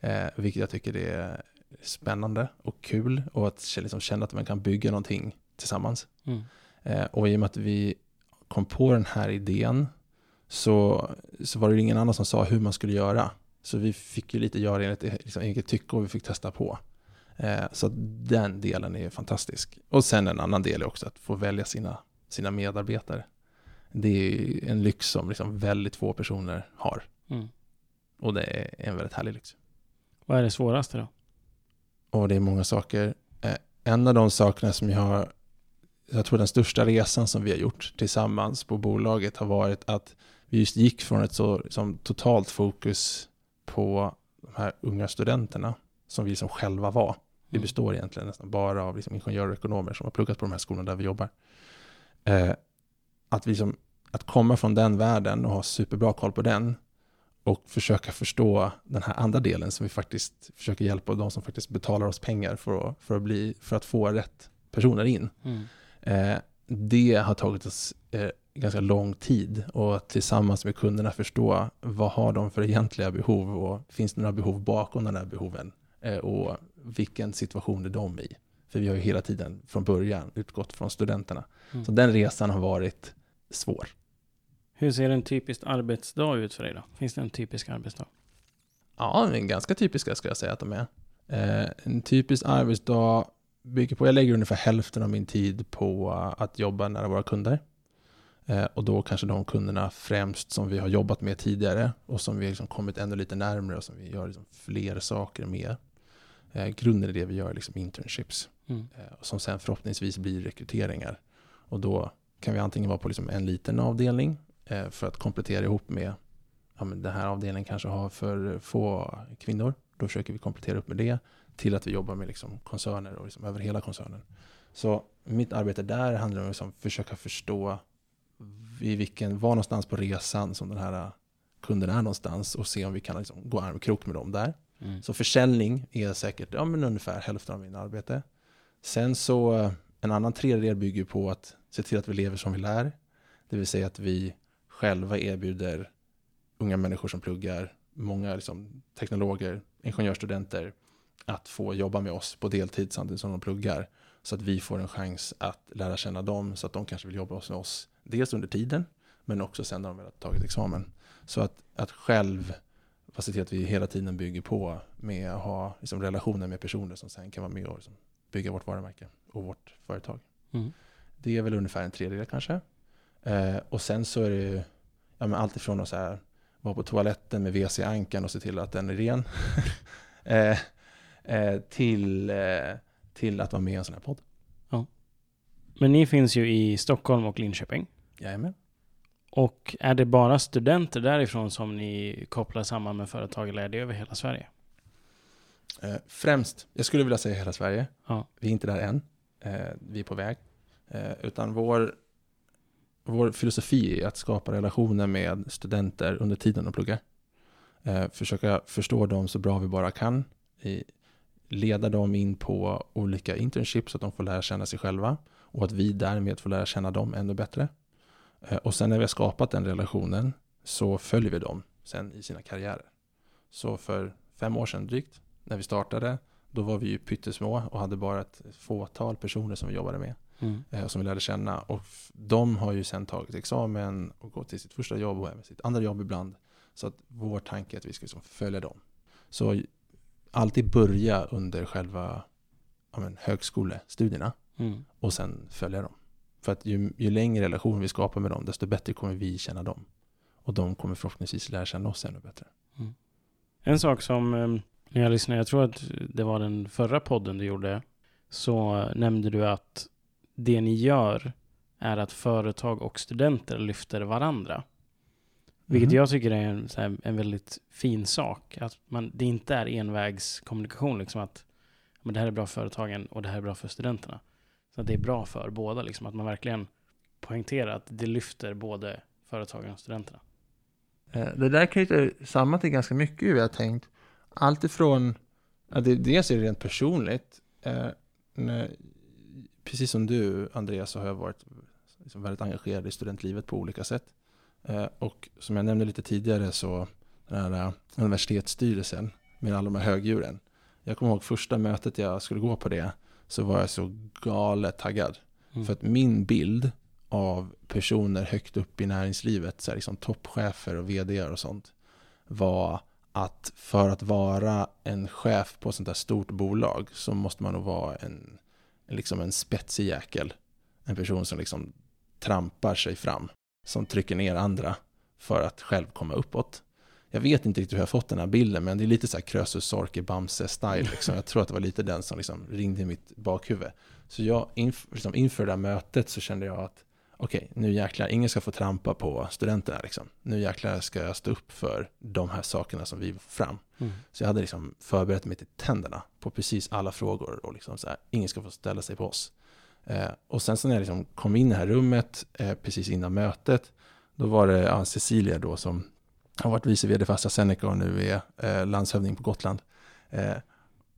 Eh, vilket jag tycker är spännande och kul och att liksom känna att man kan bygga någonting tillsammans. Mm. Eh, och i och med att vi kom på den här idén så, så var det ingen annan som sa hur man skulle göra. Så vi fick ju lite göra enligt liksom, eget tycke och vi fick testa på. Eh, så den delen är fantastisk. Och sen en annan del är också att få välja sina, sina medarbetare. Det är en lyx som liksom väldigt få personer har. Mm. Och det är en väldigt härlig lyx. Vad är det svåraste då? Och det är många saker. Eh, en av de sakerna som jag har, jag tror den största resan som vi har gjort tillsammans på bolaget har varit att vi just gick från ett så liksom, totalt fokus på de här unga studenterna som vi liksom själva var. Vi mm. består egentligen nästan bara av liksom ingenjörer och ekonomer som har pluggat på de här skolorna där vi jobbar. Eh, att, vi liksom, att komma från den världen och ha superbra koll på den och försöka förstå den här andra delen som vi faktiskt försöker hjälpa de som faktiskt betalar oss pengar för att, för att, bli, för att få rätt personer in. Mm. Eh, det har tagit oss eh, ganska lång tid och tillsammans med kunderna förstå vad har de för egentliga behov och finns det några behov bakom de här behoven eh, och vilken situation är de i. För vi har ju hela tiden från början utgått från studenterna. Mm. Så den resan har varit svår. Hur ser en typisk arbetsdag ut för dig då? Finns det en typisk arbetsdag? Ja, en ganska typiska skulle jag säga att de är. Eh, en typisk arbetsdag bygger på, jag lägger ungefär hälften av min tid på att jobba nära våra kunder. Eh, och då kanske de kunderna främst som vi har jobbat med tidigare och som vi liksom kommit ännu lite närmare och som vi gör liksom fler saker med. Eh, grunden i det vi gör är liksom internships. Mm. som sen förhoppningsvis blir rekryteringar. Och då kan vi antingen vara på liksom en liten avdelning Eh, för att komplettera ihop med ja, men den här avdelningen kanske har för få kvinnor. Då försöker vi komplettera upp med det till att vi jobbar med liksom koncerner och liksom över hela koncernen. Så mitt arbete där handlar om att liksom försöka förstå i vilken, var någonstans på resan som den här kunden är någonstans och se om vi kan liksom gå armkrok med dem där. Mm. Så försäljning är säkert ja, men ungefär hälften av min arbete. Sen så en annan tredjedel bygger på att se till att vi lever som vi lär. Det vill säga att vi själva erbjuder unga människor som pluggar, många liksom, teknologer, ingenjörsstudenter, att få jobba med oss på deltid samtidigt som de pluggar. Så att vi får en chans att lära känna dem så att de kanske vill jobba hos oss. Dels under tiden, men också sen när de väl har tagit examen. Så att, att själv se till att vi hela tiden bygger på med att ha liksom, relationer med personer som sen kan vara med och liksom, bygga vårt varumärke och vårt företag. Mm. Det är väl ungefär en tredjedel kanske. Eh, och sen så är det ja, men allt ifrån att så här, vara på toaletten med WC-ankan och se till att den är ren. eh, eh, till, eh, till att vara med i en sån här podd. Ja. Men ni finns ju i Stockholm och Linköping. Jajamän. Och är det bara studenter därifrån som ni kopplar samman med företag eller är det över hela Sverige? Eh, främst, jag skulle vilja säga hela Sverige. Ja. Vi är inte där än. Eh, vi är på väg. Utan vår vår filosofi är att skapa relationer med studenter under tiden de pluggar. Eh, försöka förstå dem så bra vi bara kan. I, leda dem in på olika internships så att de får lära känna sig själva och att vi därmed får lära känna dem ännu bättre. Eh, och sen när vi har skapat den relationen så följer vi dem sen i sina karriärer. Så för fem år sedan drygt, när vi startade, då var vi ju pyttesmå och hade bara ett fåtal personer som vi jobbade med. Mm. Eh, som vi lärde känna. Och de har ju sen tagit examen och gått till sitt första jobb och även sitt andra jobb ibland. Så att vår tanke är att vi ska liksom följa dem. Så alltid börja under själva ja, men, högskolestudierna mm. och sen följa dem. För att ju, ju längre relation vi skapar med dem, desto bättre kommer vi känna dem. Och de kommer förhoppningsvis lära känna oss ännu bättre. Mm. En sak som, ehm, när jag lyssnade, jag tror att det var den förra podden du gjorde, så nämnde du att det ni gör är att företag och studenter lyfter varandra. Vilket mm. jag tycker är en, här, en väldigt fin sak. Att man, det inte är envägskommunikation. Liksom att men det här är bra för företagen och det här är bra för studenterna. Så att det är bra för båda. Liksom, att man verkligen poängterar att det lyfter både företagen och studenterna. Eh, det där knyter samman till ganska mycket hur jag har tänkt. Allt ifrån, ja, det, dels är det rent personligt. Precis som du Andreas så har jag varit liksom väldigt engagerad i studentlivet på olika sätt. Eh, och som jag nämnde lite tidigare så den här eh, universitetsstyrelsen med alla de här högdjuren. Jag kommer ihåg första mötet jag skulle gå på det så var jag så galet taggad. Mm. För att min bild av personer högt upp i näringslivet, så här liksom toppchefer och vd och sånt, var att för att vara en chef på ett sånt här stort bolag så måste man nog vara en, liksom en spetsig jäkel. En person som liksom trampar sig fram som trycker ner andra för att själv komma uppåt. Jag vet inte riktigt hur jag fått den här bilden, men det är lite så här Krösus Sorke Bamse-style. Liksom. Jag tror att det var lite den som liksom ringde i mitt bakhuvud. Så jag, inf liksom inför det här mötet så kände jag att okej, nu jäklar, ingen ska få trampa på studenterna. Liksom. Nu jäklar ska jag stå upp för de här sakerna som vi får fram. Mm. Så jag hade liksom förberett mig till tänderna på precis alla frågor och liksom så här, ingen ska få ställa sig på oss. Eh, och sen så när jag liksom kom in i det här rummet eh, precis innan mötet, då var det ja, Cecilia då som har varit vice vd för AstraZeneca och nu är eh, landshövding på Gotland. Eh,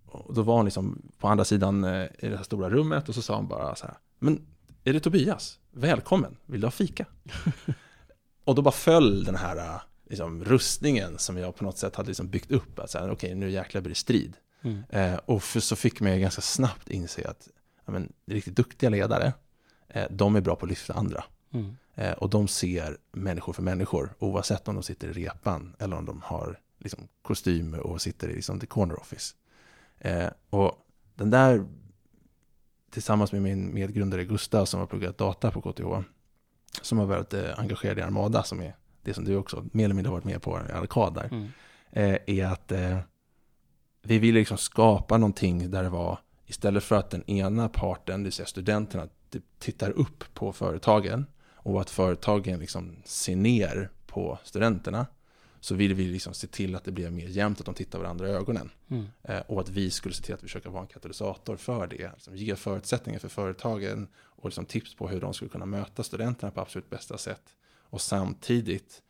och då var hon liksom på andra sidan eh, i det här stora rummet och så sa hon bara så här, men är det Tobias? Välkommen, vill du ha fika? och då bara föll den här eh, liksom, rustningen som jag på något sätt hade liksom byggt upp. Okej, okay, nu jäklar blir det strid. Mm. Eh, och för, så fick mig ganska snabbt inse att ja, men, riktigt duktiga ledare, eh, de är bra på att lyfta andra. Mm. Eh, och de ser människor för människor, oavsett om de sitter i repan eller om de har liksom, kostym och sitter i liksom, the corner office. Eh, och den där, tillsammans med min medgrundare Gustav som har pluggat data på KTH, som har varit eh, engagerad i Armada, som är det som du också mer eller mindre har varit med på i Arkad där, mm. eh, är att eh, vi vill liksom skapa någonting där det var Istället för att den ena parten, det vill säga studenterna, tittar upp på företagen och att företagen liksom ser ner på studenterna så vill vi liksom se till att det blir mer jämnt, att de tittar varandra i ögonen. Mm. Eh, och att vi skulle se till att försöka vara en katalysator för det. Liksom ge förutsättningar för företagen och liksom tips på hur de skulle kunna möta studenterna på absolut bästa sätt. Och samtidigt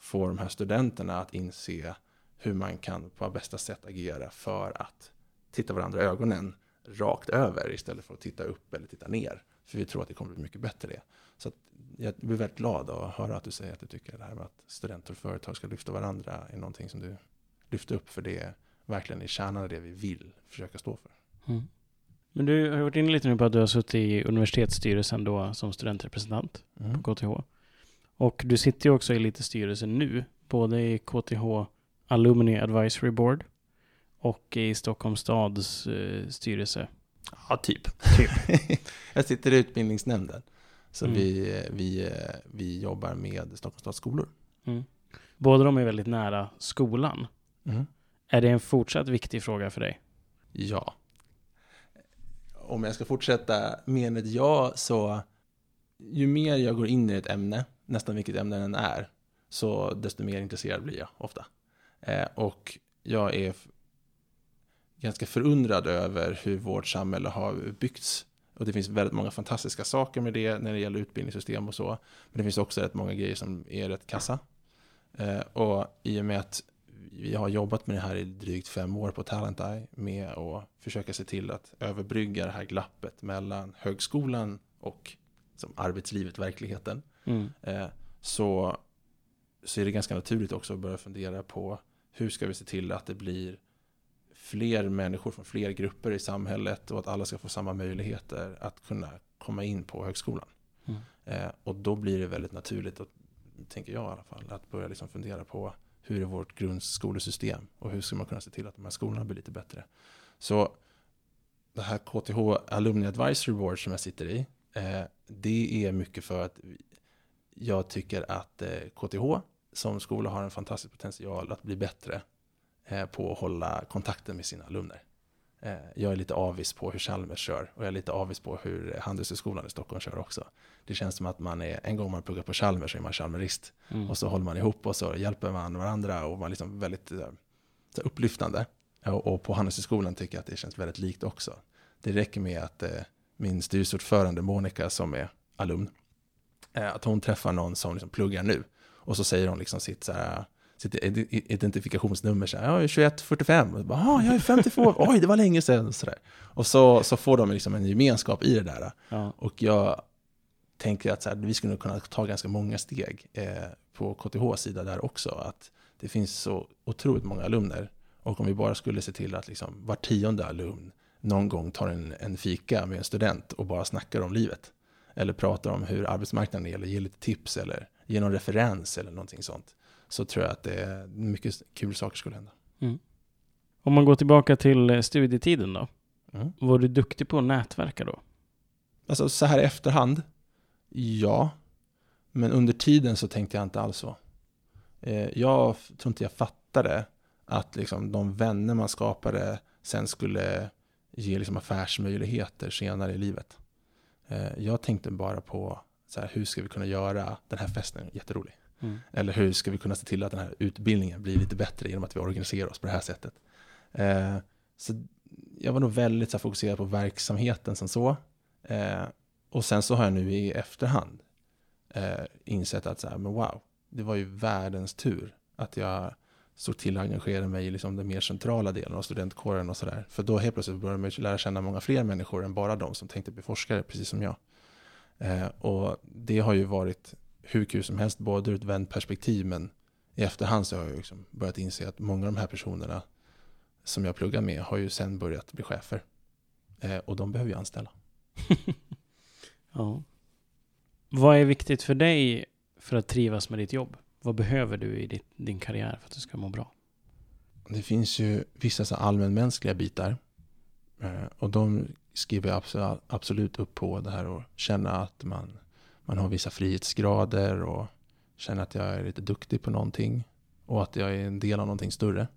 få de här studenterna att inse hur man kan på bästa sätt agera för att titta varandra i ögonen rakt över istället för att titta upp eller titta ner. För vi tror att det kommer bli mycket bättre det. Så jag blir väldigt glad att höra att du säger att du tycker det här med att studenter och företag ska lyfta varandra är någonting som du lyfter upp för det är verkligen i kärnan av det vi vill försöka stå för. Mm. Men du har varit inne lite nu på att du har suttit i universitetsstyrelsen då som studentrepresentant mm. på KTH. Och du sitter ju också i lite styrelsen nu, både i KTH Alumni Advisory Board och i Stockholms stads eh, styrelse. Ja, typ. typ. jag sitter i utbildningsnämnden. Så mm. vi, vi, vi jobbar med Stockholms stads skolor. Mm. Båda de är väldigt nära skolan. Mm. Är det en fortsatt viktig fråga för dig? Ja. Om jag ska fortsätta med ett ja så ju mer jag går in i ett ämne, nästan vilket ämne den är, så desto mer intresserad blir jag ofta. Eh, och jag är ganska förundrad över hur vårt samhälle har byggts. Och det finns väldigt många fantastiska saker med det när det gäller utbildningssystem och så. Men det finns också rätt många grejer som är rätt kassa. Eh, och i och med att vi har jobbat med det här i drygt fem år på Talent Eye med att försöka se till att överbrygga det här glappet mellan högskolan och som arbetslivet, verkligheten. Mm. Eh, så, så är det ganska naturligt också att börja fundera på hur ska vi se till att det blir fler människor från fler grupper i samhället och att alla ska få samma möjligheter att kunna komma in på högskolan. Mm. Eh, och då blir det väldigt naturligt, att, tänker jag i alla fall, att börja liksom fundera på hur är vårt grundskolesystem och hur ska man kunna se till att de här skolorna blir lite bättre. Så det här KTH Alumni Advisory Board som jag sitter i, eh, det är mycket för att jag tycker att eh, KTH som skola har en fantastisk potential att bli bättre på att hålla kontakten med sina alumner. Eh, jag är lite avis på hur Chalmers kör och jag är lite avis på hur Handelshögskolan i Stockholm kör också. Det känns som att man är, en gång man pluggar på Chalmers så är man Chalmerist. Mm. Och så håller man ihop och så hjälper man varandra och man är liksom väldigt eh, så upplyftande. Och, på Handelshögskolan tycker jag att det känns väldigt likt också. Det räcker med att eh, min styrelseordförande Monica som är alumn, eh, att hon träffar någon som liksom pluggar nu. Och så säger hon liksom sitt, så här, sitt identifikationsnummer, så här, jag är 2145, och bara, ah, jag är 52, oj det var länge sedan. Så där. Och så, så får de liksom en gemenskap i det där. Ja. Och jag tänker att så här, vi skulle kunna ta ganska många steg eh, på KTHs sida där också. Att det finns så otroligt många alumner. Och om vi bara skulle se till att liksom var tionde alumn någon gång tar en, en fika med en student och bara snackar om livet. Eller pratar om hur arbetsmarknaden är, eller ger lite tips, eller ger någon referens eller någonting sånt. Så tror jag att det är mycket kul saker skulle hända. Om man går tillbaka till eh, studietiden då. Mm. Var du duktig på att nätverka då? Alltså så här i efterhand, ja. Men under tiden så tänkte jag inte alls så. Eh, jag tror inte jag fattade att liksom de vänner man skapade sen skulle ge liksom affärsmöjligheter senare i livet. Eh, jag tänkte bara på så här, hur ska vi kunna göra den här festen jätterolig? Mm. Eller hur ska vi kunna se till att den här utbildningen blir lite bättre genom att vi organiserar oss på det här sättet? Eh, så jag var nog väldigt så här, fokuserad på verksamheten som så. Eh, och sen så har jag nu i efterhand eh, insett att så här, men wow, det var ju världens tur att jag såg till att engagera mig i liksom den mer centrala delen av studentkåren och sådär. För då helt plötsligt började man lära känna många fler människor än bara de som tänkte bli forskare, precis som jag. Eh, och det har ju varit hur kul som helst, både ur ett vänperspektiv, men i efterhand så har jag liksom börjat inse att många av de här personerna som jag pluggar med har ju sen börjat bli chefer. Eh, och de behöver ju anställa. Ja. Vad är viktigt för dig för att trivas med ditt jobb? Vad behöver du i ditt, din karriär för att du ska må bra? Det finns ju vissa så allmänmänskliga bitar. Eh, och de skriver jag abso- absolut upp på det här och känna att man, man har vissa frihetsgrader och känner att jag är lite duktig på någonting och att jag är en del av någonting större.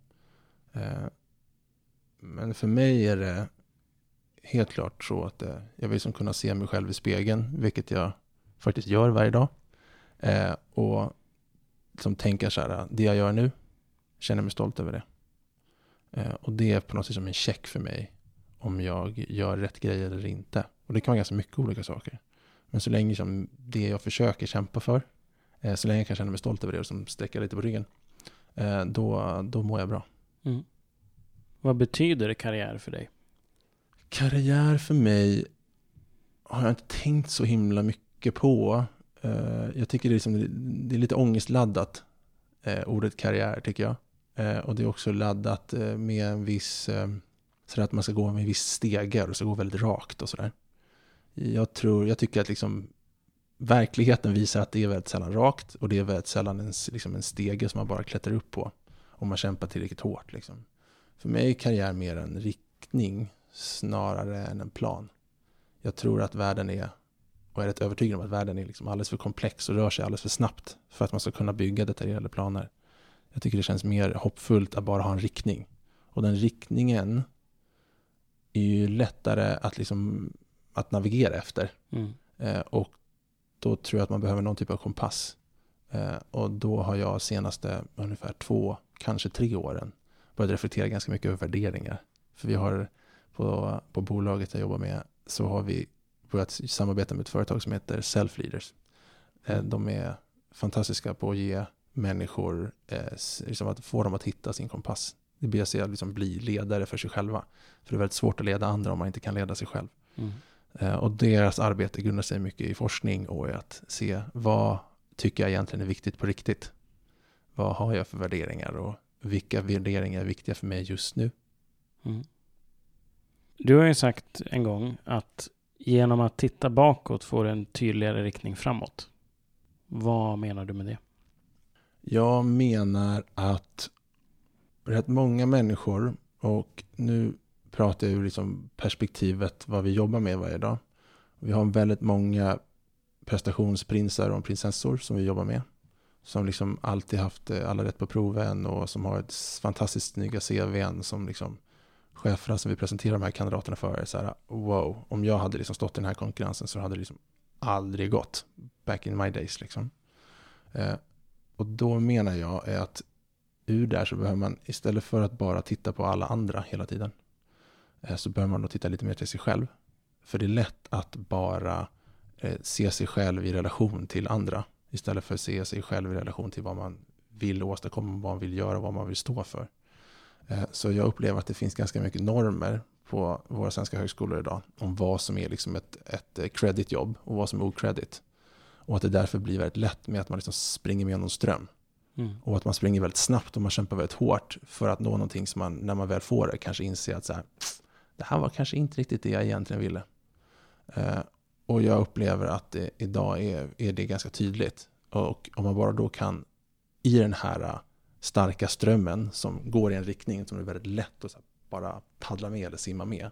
Eh, men för mig är det helt klart så att eh, jag vill som kunna se mig själv i spegeln, vilket jag faktiskt gör varje dag. Eh, och som tänker så här, det jag gör nu, känner mig stolt över det. Och det är på något sätt som en check för mig om jag gör rätt grejer eller inte. Och det kan vara ganska mycket olika saker. Men så länge som det jag försöker kämpa för, eh, så länge jag kan känna mig stolt över det och som sträcker lite på ryggen, eh, då, då mår jag bra. Mm. Vad betyder karriär för dig? Karriär för mig har jag inte tänkt så himla mycket på. Eh, Jag tycker det är, liksom, det är lite ångestladdat, ordet karriär tycker jag. Och det är också laddat med en viss, eh, så att man ska gå med en viss stege och ska gå väldigt rakt och sådär. Jag tror, jag tycker att liksom verkligheten visar att det är väldigt sällan rakt och det är väldigt sällan en, liksom en stege som man bara klättrar upp på om man kämpar tillräckligt hårt. Liksom. För mig är karriär mer en riktning snarare än en plan. Jag tror att världen är, och är rätt övertygad om att världen är liksom alldeles för komplex och rör sig alldeles för snabbt för att man ska kunna bygga detaljerade planer. Jag tycker det känns mer hoppfullt att bara ha en riktning. Och den riktningen är ju lättare att, liksom, att navigera efter. Mm. Eh, och då tror jag att man behöver någon typ av kompass. Eh, och då har jag senaste ungefär två, kanske tre åren börjat reflektera ganska mycket över värderingar. För vi har på, på bolaget jag jobbar med så har vi börjat samarbeta med ett företag som heter Self Leaders. Eh, de är fantastiska på att ge människor, liksom att få dem att hitta sin kompass. Det blir att liksom bli ledare för sig själva. För det är väldigt svårt att leda andra om man inte kan leda sig själv. Mm. Eh, och deras arbete grundar sig mycket i forskning och i att se vad tycker jag egentligen är viktigt på riktigt. Vad har jag för värderingar och vilka värderingar är viktiga för mig just nu? Mm. Du har ju sagt en gång att genom att titta bakåt får du en tydligare riktning framåt. Vad menar du med det? Jag menar att rätt många människor, och nu pratar jag ur liksom perspektivet vad vi jobbar med varje dag. Vi har väldigt många prestationsprinsar och prinsessor som vi jobbar med. Som liksom alltid haft eh, alla rätt på proven och som har ett fantastiskt snygga CVn som liksom cheferna som vi presenterar de här kandidaterna för är så här, wow, om jag hade liksom stått i den här konkurrensen så hade det liksom aldrig gått. Back in my days liksom. Eh, och då menar jag är att ur där så behöver man istället för att bara titta på alla andra hela tiden så behöver man då titta lite mer till sig själv. För det är lätt att bara eh, se sig själv i relation till andra istället för att se sig själv i relation till vad man vill åstadkomma, vad man vill göra, vad man vill stå för. Eh, så jag upplever att det finns ganska mycket normer på våra svenska högskolor idag om vad som är liksom ett, ett creditjobb och vad som är okredit. Och att det därför blir väldigt lätt med att man liksom springer med någon ström. Mm. Och att man springer väldigt snabbt och man kämpar väldigt hårt för att nå någonting som man, när man väl får det, kanske inser att så här, det här var kanske inte riktigt det jag egentligen ville. Eh, och jag upplever att det, idag är, är det ganska tydligt. Och om man bara då kan, i den här starka strömmen som går i en riktning som är väldigt lätt att bara paddla med eller simma med.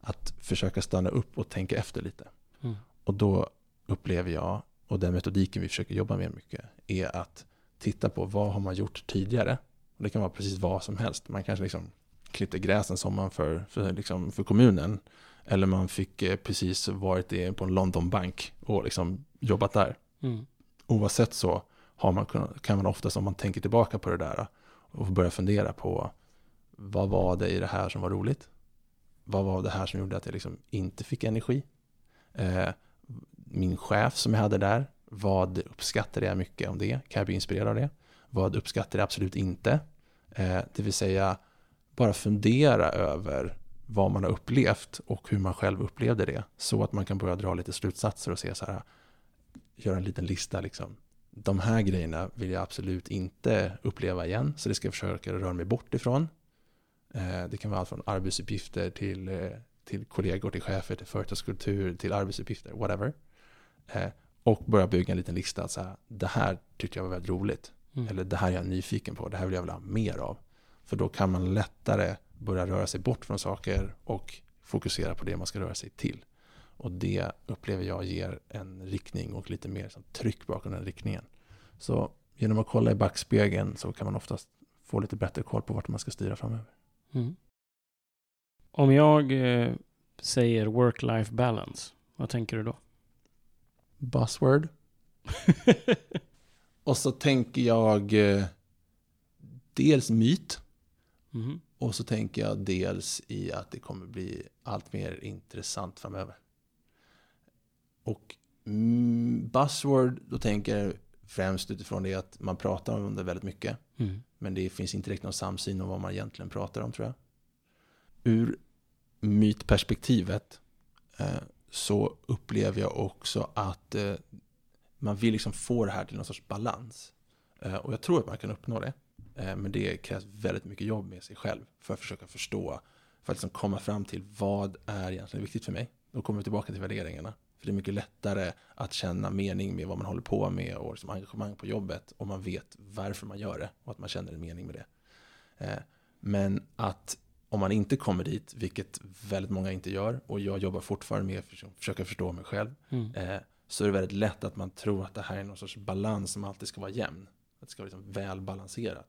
Att försöka stanna upp och tänka efter lite. Mm. Och då upplever jag, och den metodiken vi försöker jobba med mycket, är att titta på vad har man gjort tidigare. Och det kan vara precis vad som helst. Man kanske liksom klippte gräs en sommar för, för, liksom för kommunen. Eller man fick eh, precis varit på en Londonbank och liksom jobbat där. Mm. Oavsett så har man, kan man oftast, om man tänker tillbaka på det där och börja fundera på vad var det i det här som var roligt? Vad var det här som gjorde att jag liksom inte fick energi? Eh, min chef som jag hade där, vad uppskattade jag mycket om det? Kan jag bli inspirerad av det? Vad uppskattade jag absolut inte? Eh, det vill säga bara fundera över vad man har upplevt och hur man själv upplevde det. Så att man kan börja dra lite slutsatser och se så här, göra en liten lista liksom de här grejerna vill jag absolut inte uppleva igen. Så det ska jag försöka röra mig bort ifrån. Eh, det kan vara allt från arbetsuppgifter till, eh, till kollegor, till chefer, till företagskultur, till arbetsuppgifter, whatever. Eh, och börja bygga en liten lista. Så här, det här tyckte jag var väldigt roligt. Mm. Eller det här är jag nyfiken på. Det här vill jag vilja ha mer av. För då kan man lättare börja röra sig bort från saker och fokusera på det man ska röra sig till. Och det upplever jag ger en riktning och lite mer tryck bakom den riktningen. Så genom att kolla i backspegeln så kan man oftast få lite bättre koll på vart man ska styra framöver. Mm. Om jag eh, säger work-life balance, vad tänker du då? Buzzword. och så tänker jag eh, dels myt. Mm. Och så tänker jag dels i att det kommer bli allt mer intressant framöver. Och mm, buzzword, då tänker jag främst utifrån det att man pratar om det väldigt mycket. Mm. Men det finns inte riktigt någon samsyn om vad man egentligen pratar om tror jag. Ur mytperspektivet eh, så upplever jag också att eh, man vill liksom få det här till någon sorts balans. Eh, och jag tror att man kan uppnå det. Eh, men det krävs väldigt mycket jobb med sig själv för att försöka förstå, för att liksom komma fram till vad är egentligen viktigt för mig. Då kommer vi tillbaka till värderingarna. För det är mycket lättare att känna mening med vad man håller på med och liksom engagemang på jobbet om man vet varför man gör det och att man känner en mening med det. Eh, men att om man inte kommer dit, vilket väldigt många inte gör, och jag jobbar fortfarande med att försöka förstå mig själv, mm. Eh, så är det väldigt lätt att man tror att det här är någon sorts balans som alltid ska vara jämn. Att det ska vara liksom välbalanserat.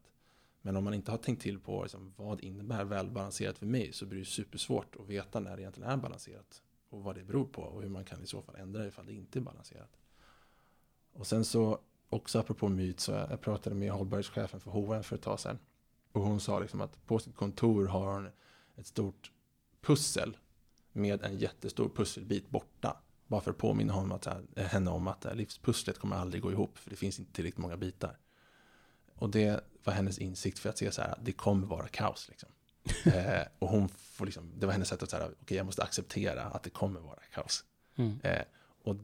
Men om man inte har tänkt till på liksom, vad innebär välbalanserat för mig så blir det supersvårt att veta när det egentligen är balanserat och vad det beror på och hur man kan i så fall ändra det ifall det inte är balanserat. Och sen så, också apropå myt, så jag pratade med hållbarhetschefen för H&M för ett tag sedan. Och hon sa liksom att på sitt kontor har hon ett stort pussel med en jättestor pusselbit borta. Bara för att påminna honom att, eh, henne om att eh, livspusslet kommer aldrig gå ihop för det finns inte tillräckligt många bitar. och det var hennes insikt för att se så här, det kommer vara kaos. Liksom. eh, och hon får liksom, det var hennes sätt att säga, okej okay, jag måste acceptera att det kommer vara kaos. Mm. Eh, och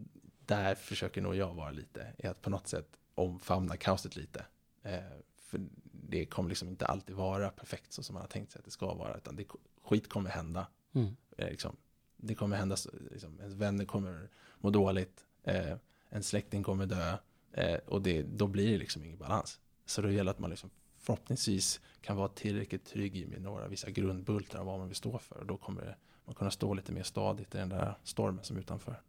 där försöker nog jag vara lite, i att på något sätt omfamna kaoset lite. Eh, för det kommer liksom inte alltid vara perfekt så som man har tänkt sig att det ska vara, utan det, skit kommer hända. Mm. Eh, liksom, det kommer hända, liksom, ens vänner kommer må dåligt, eh, en släkting kommer dö, eh, och det, då blir det liksom ingen balans. Så då gäller det att man liksom förhoppningsvis kan vara tillräckligt trygg med några vissa grundbultar av vad man vill stå för. Och då kommer man kunna stå lite mer stadigt i den där stormen som är utanför.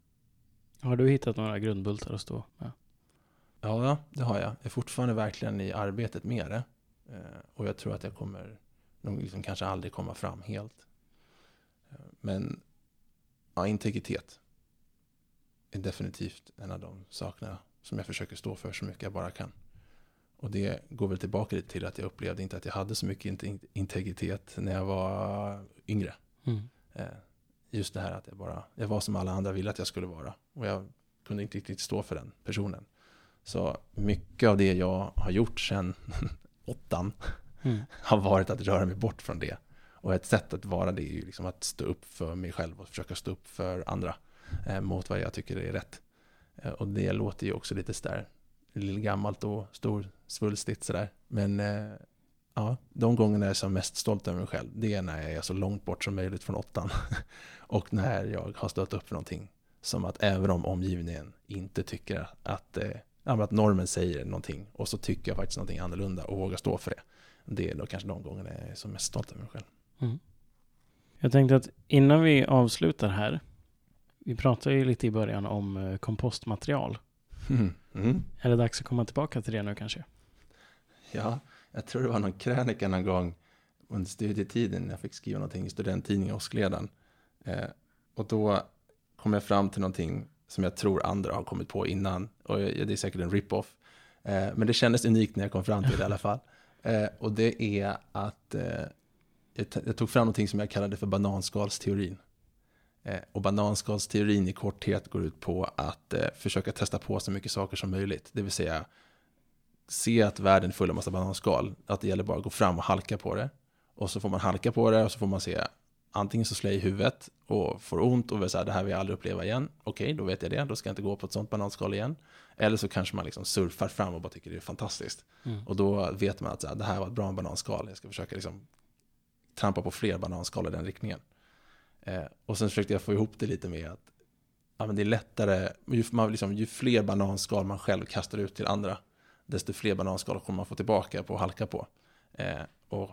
Har du hittat några grundbultar att stå med? Ja, det har jag. Jag är fortfarande verkligen i arbetet med det. Eh, och jag tror att jag kommer nog liksom kanske aldrig komma fram helt. Eh, men ja, integritet är definitivt en av de sakerna som jag försöker stå för så mycket jag bara kan. Och det går väl tillbaka lite till att jag upplevde inte att jag hade så mycket integritet när jag var yngre. Mm. Eh, just det här att jag bara, jag var som alla andra ville att jag skulle vara. Och jag kunde inte riktigt stå för den personen. Så mycket av det jag har gjort sedan åttan mm. har varit att röra mig bort från det. Och ett sätt att vara det är ju liksom att stå upp för mig själv och försöka stå upp för andra eh, mot vad jag tycker är rätt. Eh, och det låter ju också lite sådär gammalt och stor svulstigt sådär. Men eh, ja, de gångerna jag är som mest stolt över mig själv, det är när jag är så långt bort som möjligt från åttan. och när jag har stått upp för någonting. Som att även om omgivningen inte tycker att, eh, att normen säger någonting och så tycker jag faktiskt någonting annorlunda och vågar stå för det. Det är då kanske de gångerna jag är som mest stolt över mig själv. Mm. Jag tänkte att innan vi avslutar här, vi pratade ju lite i början om eh, kompostmaterial. Mm. Mm. Är det dags att komma tillbaka till det nu kanske? Ja, jag tror det var någon krönika någon gång under studietiden. Jag fick skriva någonting i studenttidningen Åskledaren. Eh, och då kom jag fram till någonting som jag tror andra har kommit på innan. Och det är säkert en rip-off. Eh, men det kändes unikt när jag kom fram till det i alla fall. Eh, och det är att eh, jag tog fram någonting som jag kallade för bananskalsteorin. Eh, och bananskalsteorin i korthet går ut på att eh, försöka testa på så mycket saker som möjligt. Det vill säga se att världen är full av massa bananskal. Att det gäller bara att gå fram och halka på det. Och så får man halka på det och så får man se antingen så slår jag i huvudet och får ont och vill säga det här vill jag aldrig uppleva igen. Okej, då vet jag det. Då ska jag inte gå på ett sånt bananskal igen. Eller så kanske man liksom surfar fram och bara tycker det är fantastiskt. Mm. Och då vet man att här, det här var ett bra bananskal. Jag ska försöka liksom trampa på fler bananskal i den riktningen. Eh, och sen försökte jag få ihop det lite med att ja, men det är lättare, ju, man, liksom, ju fler bananskal man själv kastar ut till andra, desto fler bananskal kommer man få tillbaka på att halka på. Eh, och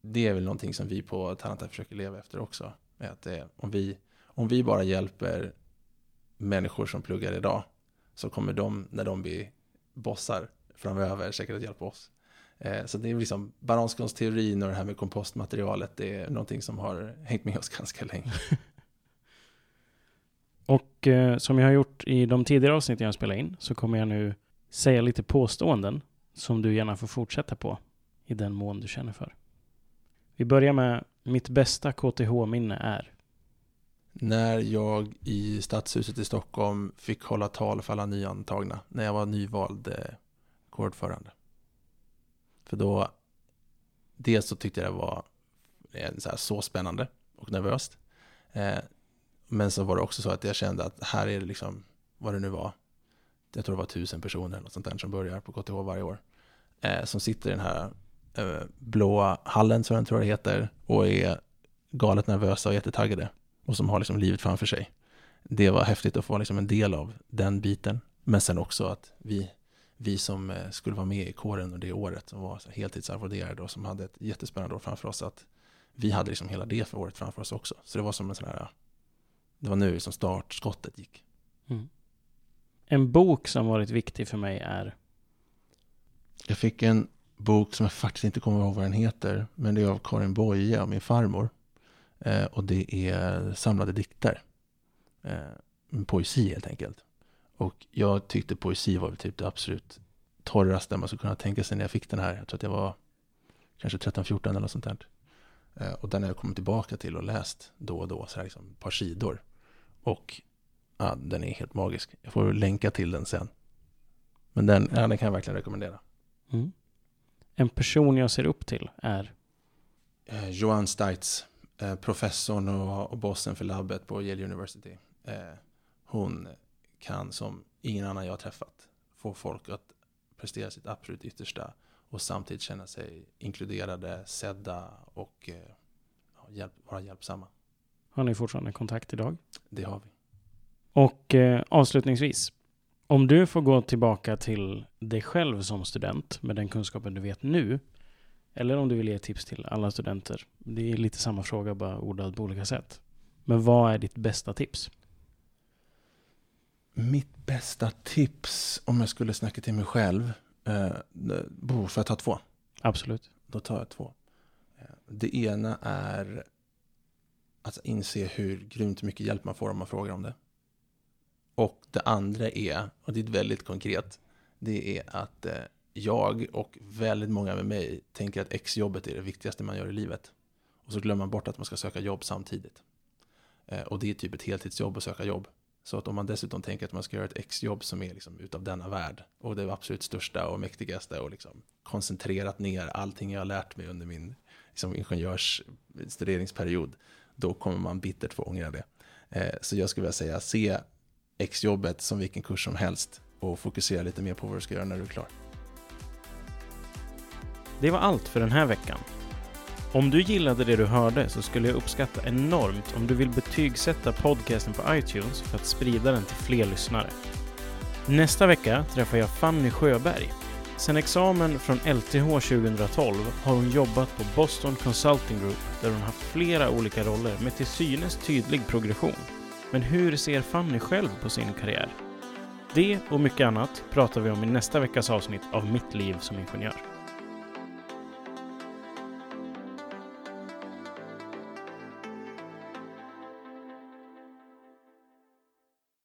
det är väl någonting som vi på Talanta försöker leva efter också. Att det, om, vi, om vi bara hjälper människor som pluggar idag, så kommer de, när de blir bossar framöver, säkert att hjälpa oss. Eh, så det är liksom bananskalsteorin och det här med kompostmaterialet, det är någonting som har hängt med oss ganska länge. och eh, som jag har gjort i de tidigare avsnitten jag spelar in så kommer jag nu säga lite påståenden som du gärna får fortsätta på i den mån du känner för. Vi börjar med mitt bästa KTH-minne är när jag i Stadshuset i Stockholm fick hålla tal för alla nyantagna när jag var nyvald eh, kårordförande. För då, dels så tyckte jag det var eh, så, här, så spännande och nervöst. Eh, men så var det också så att jag kände att här är det liksom, vad det nu var, jag tror det var tusen personer eller sånt där som börjar på KTH varje år, eh, som sitter i den här eh, blåa hallen, som jag tror det heter, och är galet nervösa och jättetaggade och som har liksom livet framför sig. Det var häftigt att få liksom en del av den biten, men sen också att vi vi som eh, skulle vara med i kåren under det året, som var heltidsarvoderade och som hade ett jättespännande år framför oss, att vi hade liksom hela det för året framför oss också. Så det var som en sån här, det var nu som startskottet gick. Mm. En bok som varit viktig för mig är? Jag fick en bok som jag faktiskt inte kommer ihåg vad den heter, men det är av Karin Boye, min farmor. Eh, och det är samlade dikter. Eh, poesi helt enkelt. Och jag tyckte poesi var typ det absolut torraste man skulle kunna tänka sig när jag fick den här. Jag tror att jag var kanske 13-14 eller något sånt där. Eh, och den har jag kommit tillbaka till och läst då och då, så här liksom ett par sidor. Och ja, den är helt magisk. Jag får länka till den sen. Men den, ja, den kan jag verkligen rekommendera. Mm. En person jag ser upp till är? Eh, Johan Steitz, eh, professorn och, och bossen för labbet på Yale University. Eh, hon kan som ingen annan jag har träffat få folk att prestera sitt absolut yttersta och samtidigt känna sig inkluderade, sedda och eh, hjälp, vara hjälpsamma. Har ni fortfarande kontakt idag? Det har vi. Och eh, avslutningsvis, om du får gå tillbaka till dig själv som student med den kunskapen du vet nu, eller om du vill ge tips till alla studenter. Det är lite samma fråga, bara ordad på olika sätt. Men vad är ditt bästa tips? Mitt bästa tips om jag skulle snacka till mig själv, eh, får jag ta två? Absolut. Då tar jag två. Eh, det ena är att inse hur grymt mycket hjälp man får om man frågar om det. Och det andra är, och det är väldigt konkret, det är att eh, jag och väldigt många med mig tänker att exjobbet är det viktigaste man gör i livet. Och så glömmer man bort att man ska söka jobb samtidigt. Eh, och det är typ ett heltidsjobb att söka jobb. Så att om man dessutom tänker att man ska göra ett exjobb som är liksom utav denna värld och det absolut största och mäktigaste och liksom koncentrerat ner allting jag har lärt mig under min liksom, ingenjörsstuderingsperiod, då kommer man bittert få ångra det. Eh, så jag skulle vilja säga, se exjobbet som vilken kurs som helst och fokusera lite mer på vad du ska göra när du är klar. Det var allt för den här veckan. Om du gillade det du hörde så skulle jag uppskatta enormt om du vill betygsätta podcasten på iTunes för att sprida den till fler lyssnare. Nästa vecka träffar jag Fanny Sjöberg. Sen examen från LTH 2012 har hon jobbat på Boston Consulting Group där hon haft flera olika roller med till synes tydlig progression. Men hur ser Fanny själv på sin karriär? Det och mycket annat pratar vi om i nästa veckas avsnitt av Mitt liv som ingenjör.